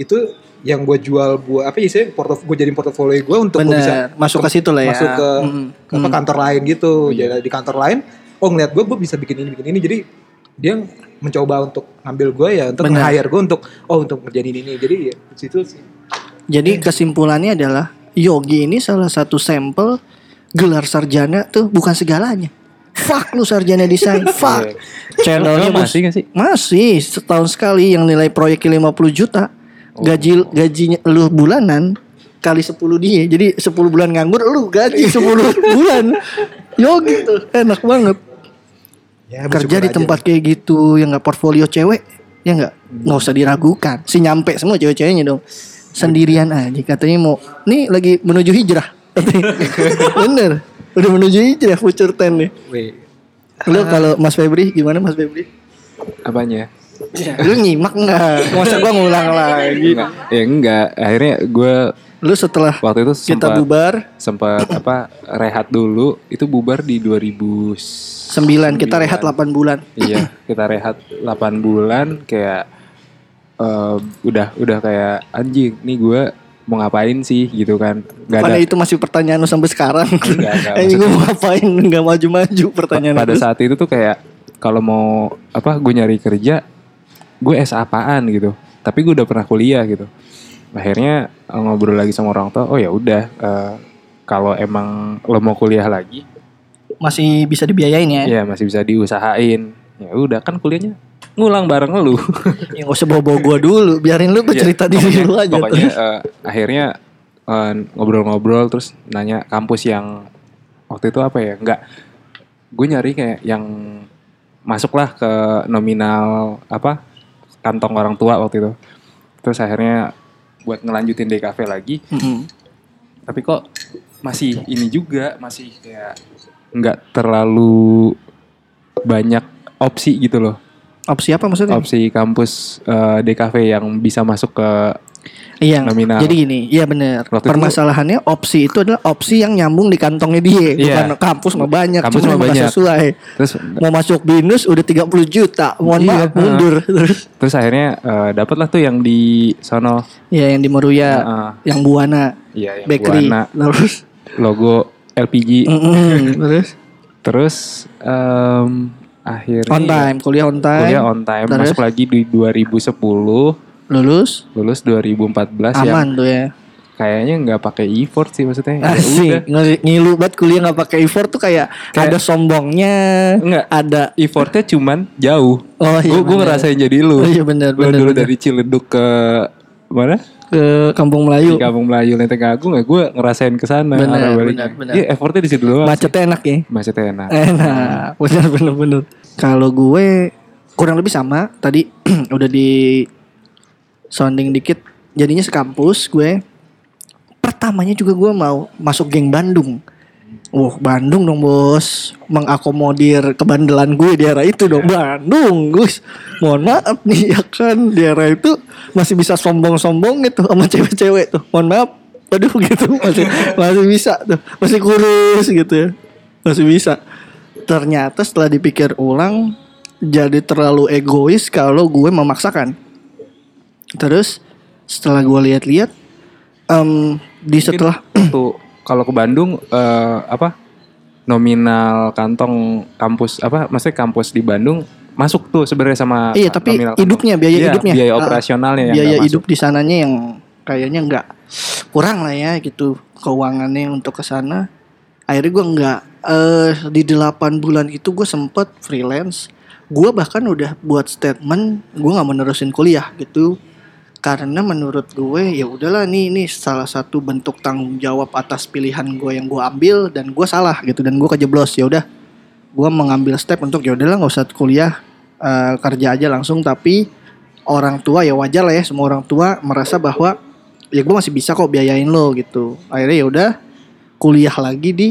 itu yang gue jual buat apa ya sih portof gue jadiin portofolio gue untuk gue bisa bener masuk ke situ lah ya. masuk ke Mm. ke apa, kantor lain gitu jadi di kantor lain oh ngeliat gue gue bisa bikin ini bikin ini jadi dia mencoba untuk ngambil gue ya untuk Benar. hire gue untuk oh untuk ngerjain ini ini jadi ya di situ sih Jadi kesimpulannya adalah Yogi ini salah satu sampel gelar sarjana tuh bukan segalanya. Fuck lu sarjana desain, fuck. Channelnya bos- masih nggak sih? Masih setahun sekali yang nilai proyeknya 50 juta. Gaji gajinya lu bulanan kali 10 dia. Jadi 10 bulan nganggur lu gaji 10 bulan. Yogi tuh enak banget. ya, Kerja di aja. tempat kayak gitu yang nggak portfolio cewek ya nggak? Nggak usah diragukan. Si nyampe semua cewek-ceweknya dong. Sendirian aja katanya mau. Nih lagi menuju hijrah. Bener. Udah menuju hijrah future ten nih. Lu kalau Mas Febri gimana Mas Febri? Apanya? Lu nyimak nggak? Masa gua ngulang lagi? Enggak. Ya enggak. Akhirnya gue lu setelah waktu itu kita sempat bubar. sempat apa rehat dulu. Itu bubar di 2000 9 kita rehat 8 bulan. Iya, kita rehat 8 bulan. Kayak eh, udah udah kayak anjing nih gue mau ngapain sih? Gitu kan. Gak ada Mana itu masih pertanyaan lu sampai sekarang? Enggak, enggak, Eh gue mau ngapain? Nggak maju-maju pertanyaan pada itu. saat itu tuh kayak kalau mau apa gue nyari kerja gue S apaan? gitu. Tapi gue udah pernah kuliah gitu. Akhirnya eh, ngobrol lagi sama orang tua oh ya udah eh, kalau emang lo mau kuliah lagi masih bisa dibiayain ya? Ya masih bisa diusahain. Ya udah kan kuliahnya ngulang bareng lu. Ya gak usah bawa-bawa gue dulu Biarin lu bercerita Ya, diri lu aja pokoknya eh, akhirnya ngobrol-ngobrol terus nanya kampus yang waktu itu apa ya nggak. Gue nyari kayak yang masuklah ke nominal apa kantong orang tua waktu itu terus akhirnya buat ngelanjutin DKV lagi Mm-mm. tapi kok masih ini juga masih kayak nggak terlalu banyak opsi gitu loh Opsi apa maksudnya? opsi kampus eh, DKV yang bisa masuk ke Iya. Nominal. Jadi gini Iya bener. Waktu itu- Permasalahannya opsi itu adalah opsi yang nyambung di kantongnya dia Iya. Bukan kampus mah banyak Kampus cuma banyak. sesuai. Terus Mau masuk binus udah 30 juta Mohon Iya, maaf mundur. Terus terus akhirnya eh, dapatlah tuh yang di sono. Ya yang di Meruya Heeh. Yang Buana iya yang Bakery. Buana, Terus? Logo LPG Mm-mm. Terus? Terus em, akhirnya On time Kuliah on time. Kuliah on time. Terus? masuk lagi di 2010 Lulus lulus 2014 yang Aman tuh ya kayaknya nggak pakai effort sih maksudnya Ya. Asik Ngeri- Ngilu banget kuliah gak pakai effort tuh kayak, Kayak- Ada sombongnya Enggak. Ada effortnya cuman jauh Oh iya gue ngerasain jadi lu Oh iya bener Lu bener, dulu bener. dari Ciledug ke mana ke Kampung Melayu. di Kampung Melayu Lenteng Agung ya gue ngerasain ke sana Bener, bener, bener. Iya, effortnya di situ doang. sih. Macetnya enak ya. Macetnya enak. Enak, bener bener bener. Kalau gue kurang lebih sama tadi udah di sounding dikit. Jadinya sekampus gue. Pertamanya juga gue mau masuk geng Bandung. Wah Bandung dong bos. Mengakomodir kebandelan gue di era itu dong. Bandung Gus Mohon maaf nih ya kan? Di era itu masih bisa sombong-sombong gitu Sama cewek-cewek tuh. Mohon maaf. Aduh gitu. Masih, masih bisa tuh. Masih kurus gitu ya. Masih bisa. Ternyata setelah dipikir ulang Jadi terlalu egois Kalau gue memaksakan Terus Setelah gue lihat-lihat em, Di setelah Tuh kalau ke Bandung eh, apa nominal kantong kampus apa maksudnya kampus di Bandung masuk tuh sebenarnya sama Iya tapi hidupnya biaya Iya, hidupnya. biaya operasionalnya yang biaya hidup di sananya yang kayaknya nggak kurang lah ya gitu keuangannya untuk ke sana. Akhirnya gue nggak eh di 8 bulan itu gue sempet freelance. Gue bahkan udah buat statement gue nggak menerusin kuliah gitu karena menurut gue ya udahlah nih ini salah satu bentuk tanggung jawab atas pilihan gue yang gue ambil dan gue salah gitu dan gue kejeblos ya udah. Gue mengambil step untuk ya udahlah nggak usah kuliah eh, kerja aja langsung. Tapi orang tua ya wajar lah ya semua orang tua merasa bahwa ya gue masih bisa kok biayain lo gitu. Akhirnya ya udah kuliah lagi di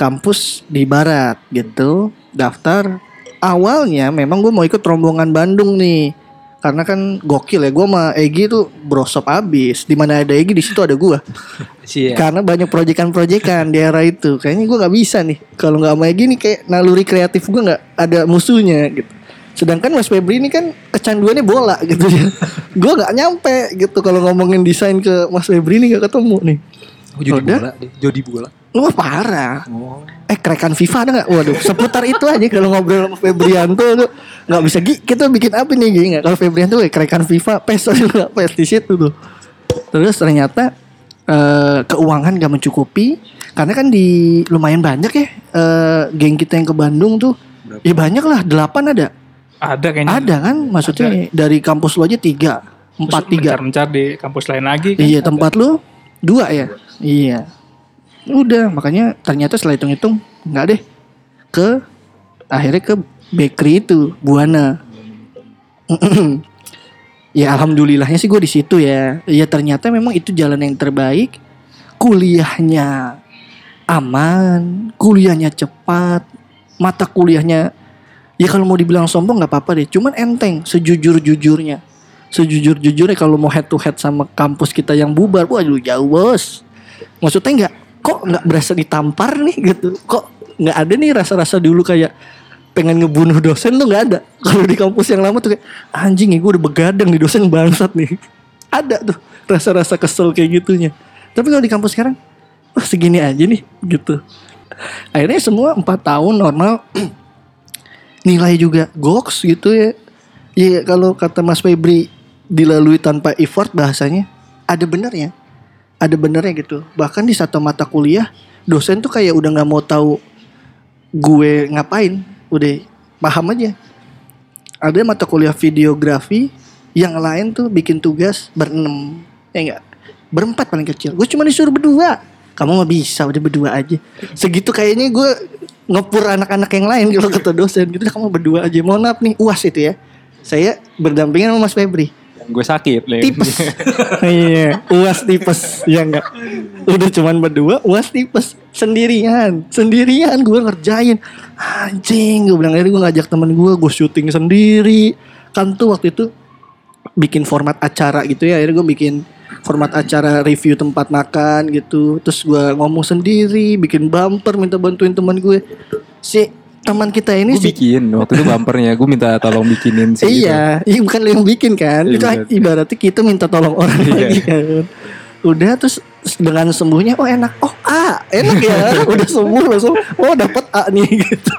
kampus di barat gitu daftar. Awalnya memang gue mau ikut rombongan Bandung nih karena kan gokil ya gue sama Egi tuh brosop abis. Di mana ada Egi di situ ada gue Iya. karena banyak proyekan-proyekan di era itu. Kayaknya gue nggak bisa nih. Kalau nggak sama Egi nih kayak naluri kreatif gue nggak ada musuhnya gitu. Sedangkan Mas Febri ini kan kecanduannya bola gitu ya. Gue nggak nyampe gitu. Kalau ngomongin desain ke Mas Febri ini nggak ketemu nih Oh, jodi Udah. bola deh. Bola. Wah parah Oh. Eh kerekan FIFA ada gak? Waduh seputar itu aja kalau ngobrol sama Febrianto tuh nggak bisa Gi, kita bikin apa nih Gi nggak? Kalau Febrianto eh, kerekan FIFA PES nggak PES di situ tuh Terus ternyata eh, keuangan gak mencukupi Karena kan di lumayan banyak ya eh, Geng kita yang ke Bandung tuh Ya banyak lah, delapan ada Ada kayaknya. Ada kan maksudnya dari kampus lu aja tiga Empat tiga Mencar di kampus lain lagi. kan. Iya tempat lu dua ya. Iya. Udah makanya ternyata setelah hitung-hitung nggak deh ke akhirnya ke bakery itu Buana. ya alhamdulillahnya sih gue di situ ya. Ya ternyata memang itu jalan yang terbaik. Kuliahnya aman, kuliahnya cepat, mata kuliahnya ya kalau mau dibilang sombong nggak apa-apa deh. Cuman enteng sejujur-jujurnya sejujur-jujurnya kalau mau head to head sama kampus kita yang bubar, waduh jauh bos. Maksudnya nggak kok nggak berasa ditampar nih gitu, kok nggak ada nih rasa-rasa dulu kayak pengen ngebunuh dosen tuh nggak ada. Kalau di kampus yang lama tuh kayak anjing ya gue udah begadang di dosen bangsat nih. Ada tuh rasa-rasa kesel kayak gitunya. Tapi kalau di kampus sekarang, wah segini aja nih gitu. Akhirnya semua empat tahun normal nilai juga goks gitu ya. Iya kalau kata Mas Febri dilalui tanpa effort bahasanya ada benernya. Ada benernya gitu. Bahkan di satu mata kuliah dosen tuh kayak udah nggak mau tahu gue ngapain. Udah paham aja. Ada mata kuliah videografi yang lain tuh bikin tugas berenam. Ya enggak? Berempat paling kecil. Gue cuma disuruh berdua. Kamu mah bisa udah berdua aja. Segitu kayaknya gue ngepur anak-anak yang lain kalau kata dosen gitu kamu berdua aja. Mohon maaf nih uas itu ya. Saya berdampingan sama Mas Febri. Gue sakit. Tipes. iya, uas tipes. Ya enggak. Udah cuman berdua, uas tipes. Sendirian. Sendirian gue ngerjain. Anjing, gue bilang akhirnya gue ngajak temen gue, gue syuting sendiri. Kan tuh waktu itu bikin format acara gitu ya. Akhirnya gue bikin format acara review tempat makan gitu. Terus gue ngomong sendiri, bikin bumper, minta bantuin teman gue. Si teman kita ini gue bikin waktu itu bumpernya gue minta tolong bikinin sih gitu. Iya, iya bukan lo yang bikin kan. Iya, itu bener. ibaratnya kita minta tolong orang Iya. lagi kan. Udah terus dengan sembuhnya oh enak. Oh A, enak ya. Udah sembuh langsung oh dapat A nih gitu.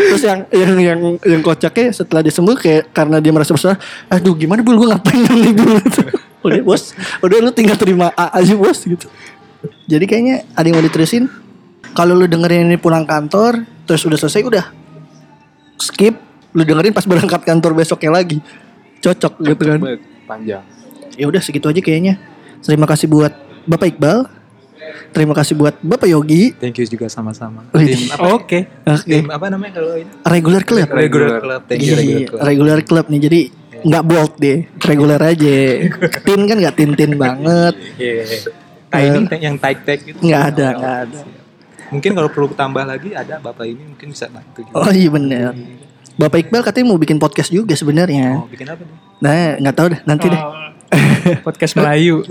terus yang yang yang yang kocaknya setelah dia sembuh kayak karena dia merasa bersalah, aduh gimana bul gue ngapain nih bul gitu. udah bos, udah lu tinggal terima A aja bos gitu. Jadi kayaknya ada yang mau diterusin. Kalau lu dengerin ini pulang kantor, terus udah selesai udah skip, lu dengerin pas berangkat kantor besoknya lagi. Cocok gitu kan. panjang Ya udah segitu aja kayaknya. Terima kasih buat Bapak Iqbal. Terima kasih buat Bapak Yogi. Thank you juga sama-sama. Tim apa? Oke. Oke. Tim apa namanya kalau ini? Regular Club. Regular Club. Thank you Regular Iya, Club. regular club nih jadi nggak bold deh, regular aja. tin kan nggak tin tin banget, Iya. Tiny yang tight tag gitu. nggak ada nggak ada. Mungkin kalau perlu tambah lagi ada bapak ini mungkin bisa bantu juga. Oh iya bener. Bapak Iqbal katanya mau bikin podcast juga sebenarnya. Oh, bikin apa nih? Nah nggak tahu deh nanti deh. Podcast Melayu.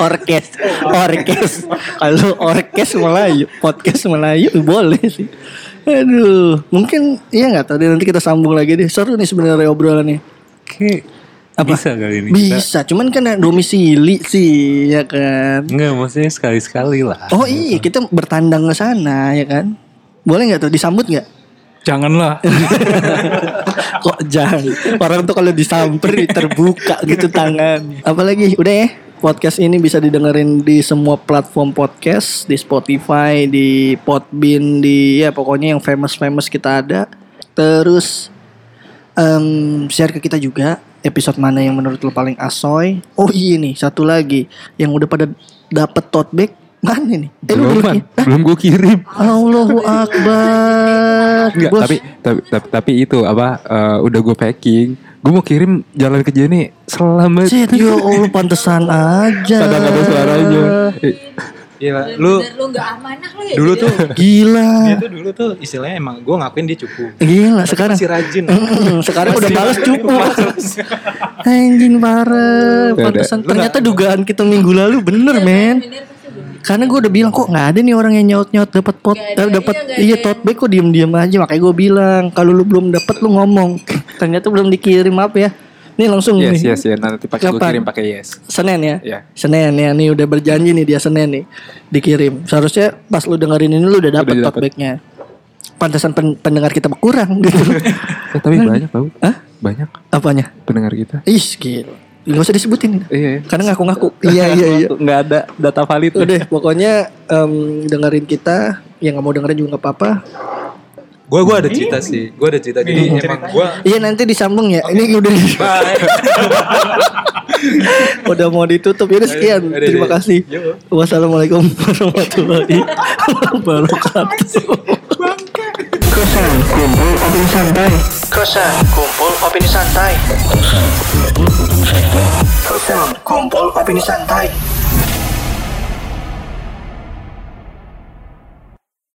Orkes, orkes. Kalau orkes Melayu, podcast Melayu boleh sih. Aduh, mungkin iya nggak tahu deh nanti kita sambung lagi deh. Seru nih sebenarnya obrolannya. Oke. Apa? Bisa kali ini. kita- Bisa, cuman kan domisili sih, ya kan. Enggak, maksudnya sekali-sekali lah. Oh iya, kita bertandang ke sana, ya kan. Boleh nggak tuh disambut nggak? Janganlah. Kok jangan. Orang tuh kalau disamper terbuka gitu tangan. Apalagi udah ya. Podcast ini bisa didengerin di semua platform podcast, di Spotify, di Podbean, di ya pokoknya yang famous-famous kita ada. Terus em, share ke kita juga episode mana yang menurut lo paling asoy. Oh iya nih, satu lagi yang udah pada dapet tote bag mana nih? Eh lu Belum, Man. Hah? belum gue kirim. Allahu Akbar. Enggak, tapi, tapi tapi tapi itu apa eh, udah gue packing. Gue mau kirim jalan ke Jenny selamat. Cet, ya Allah pantesan aja. Kadang ada suaranya. Iya, Pak. lu lu gak amanah lu ya. dulu jadi tuh Gila. dia tuh dulu tuh istilahnya emang gue ngakuin dia cupu. Gila sekarang. Si rajin. Mm, sekarang udah balas cukup. Anjing parah. Pantesan ternyata dugaan kita minggu lalu bener, men. Pasti bener. Karena gue udah bilang kok nggak ada nih orang yang nyaut nyaut dapat pot, eh, dapat iya, iya tote bag kok diem diem aja makanya gue bilang kalau lu belum dapat lu ngomong ternyata belum dikirim apa ya nih langsung Yes nih. yes ya nanti pakai gue kirim pakai yes. Senin ya? Iya. Senin ya nih udah berjanji nih dia Senin nih dikirim. Seharusnya pas lu dengerin ini lu udah dapet Udah bagnya pantesan pen- pendengar kita berkurang gitu. Eh, tapi banyak tau. Hah? Banyak. Apanya? Pendengar kita. ih gila. Gak usah disebutin Iya. karena ngaku-ngaku. Iya iya iya. Nggak ada data valid. udah pokoknya em, dengerin kita. Yang nggak mau dengerin juga nggak apa-apa Gue gue ada cerita sih. Gue ada cerita. Jadi emang gue Iya nanti disambung ya. Ini udah udah mau ditutup ya. Sekian. Ada, ada, Terima ada. kasih. Yo. Wassalamualaikum warahmatullahi wabarakatuh. Kosan kumpul opini santai. Kosan kumpul opini santai. Kosan kumpul opini santai.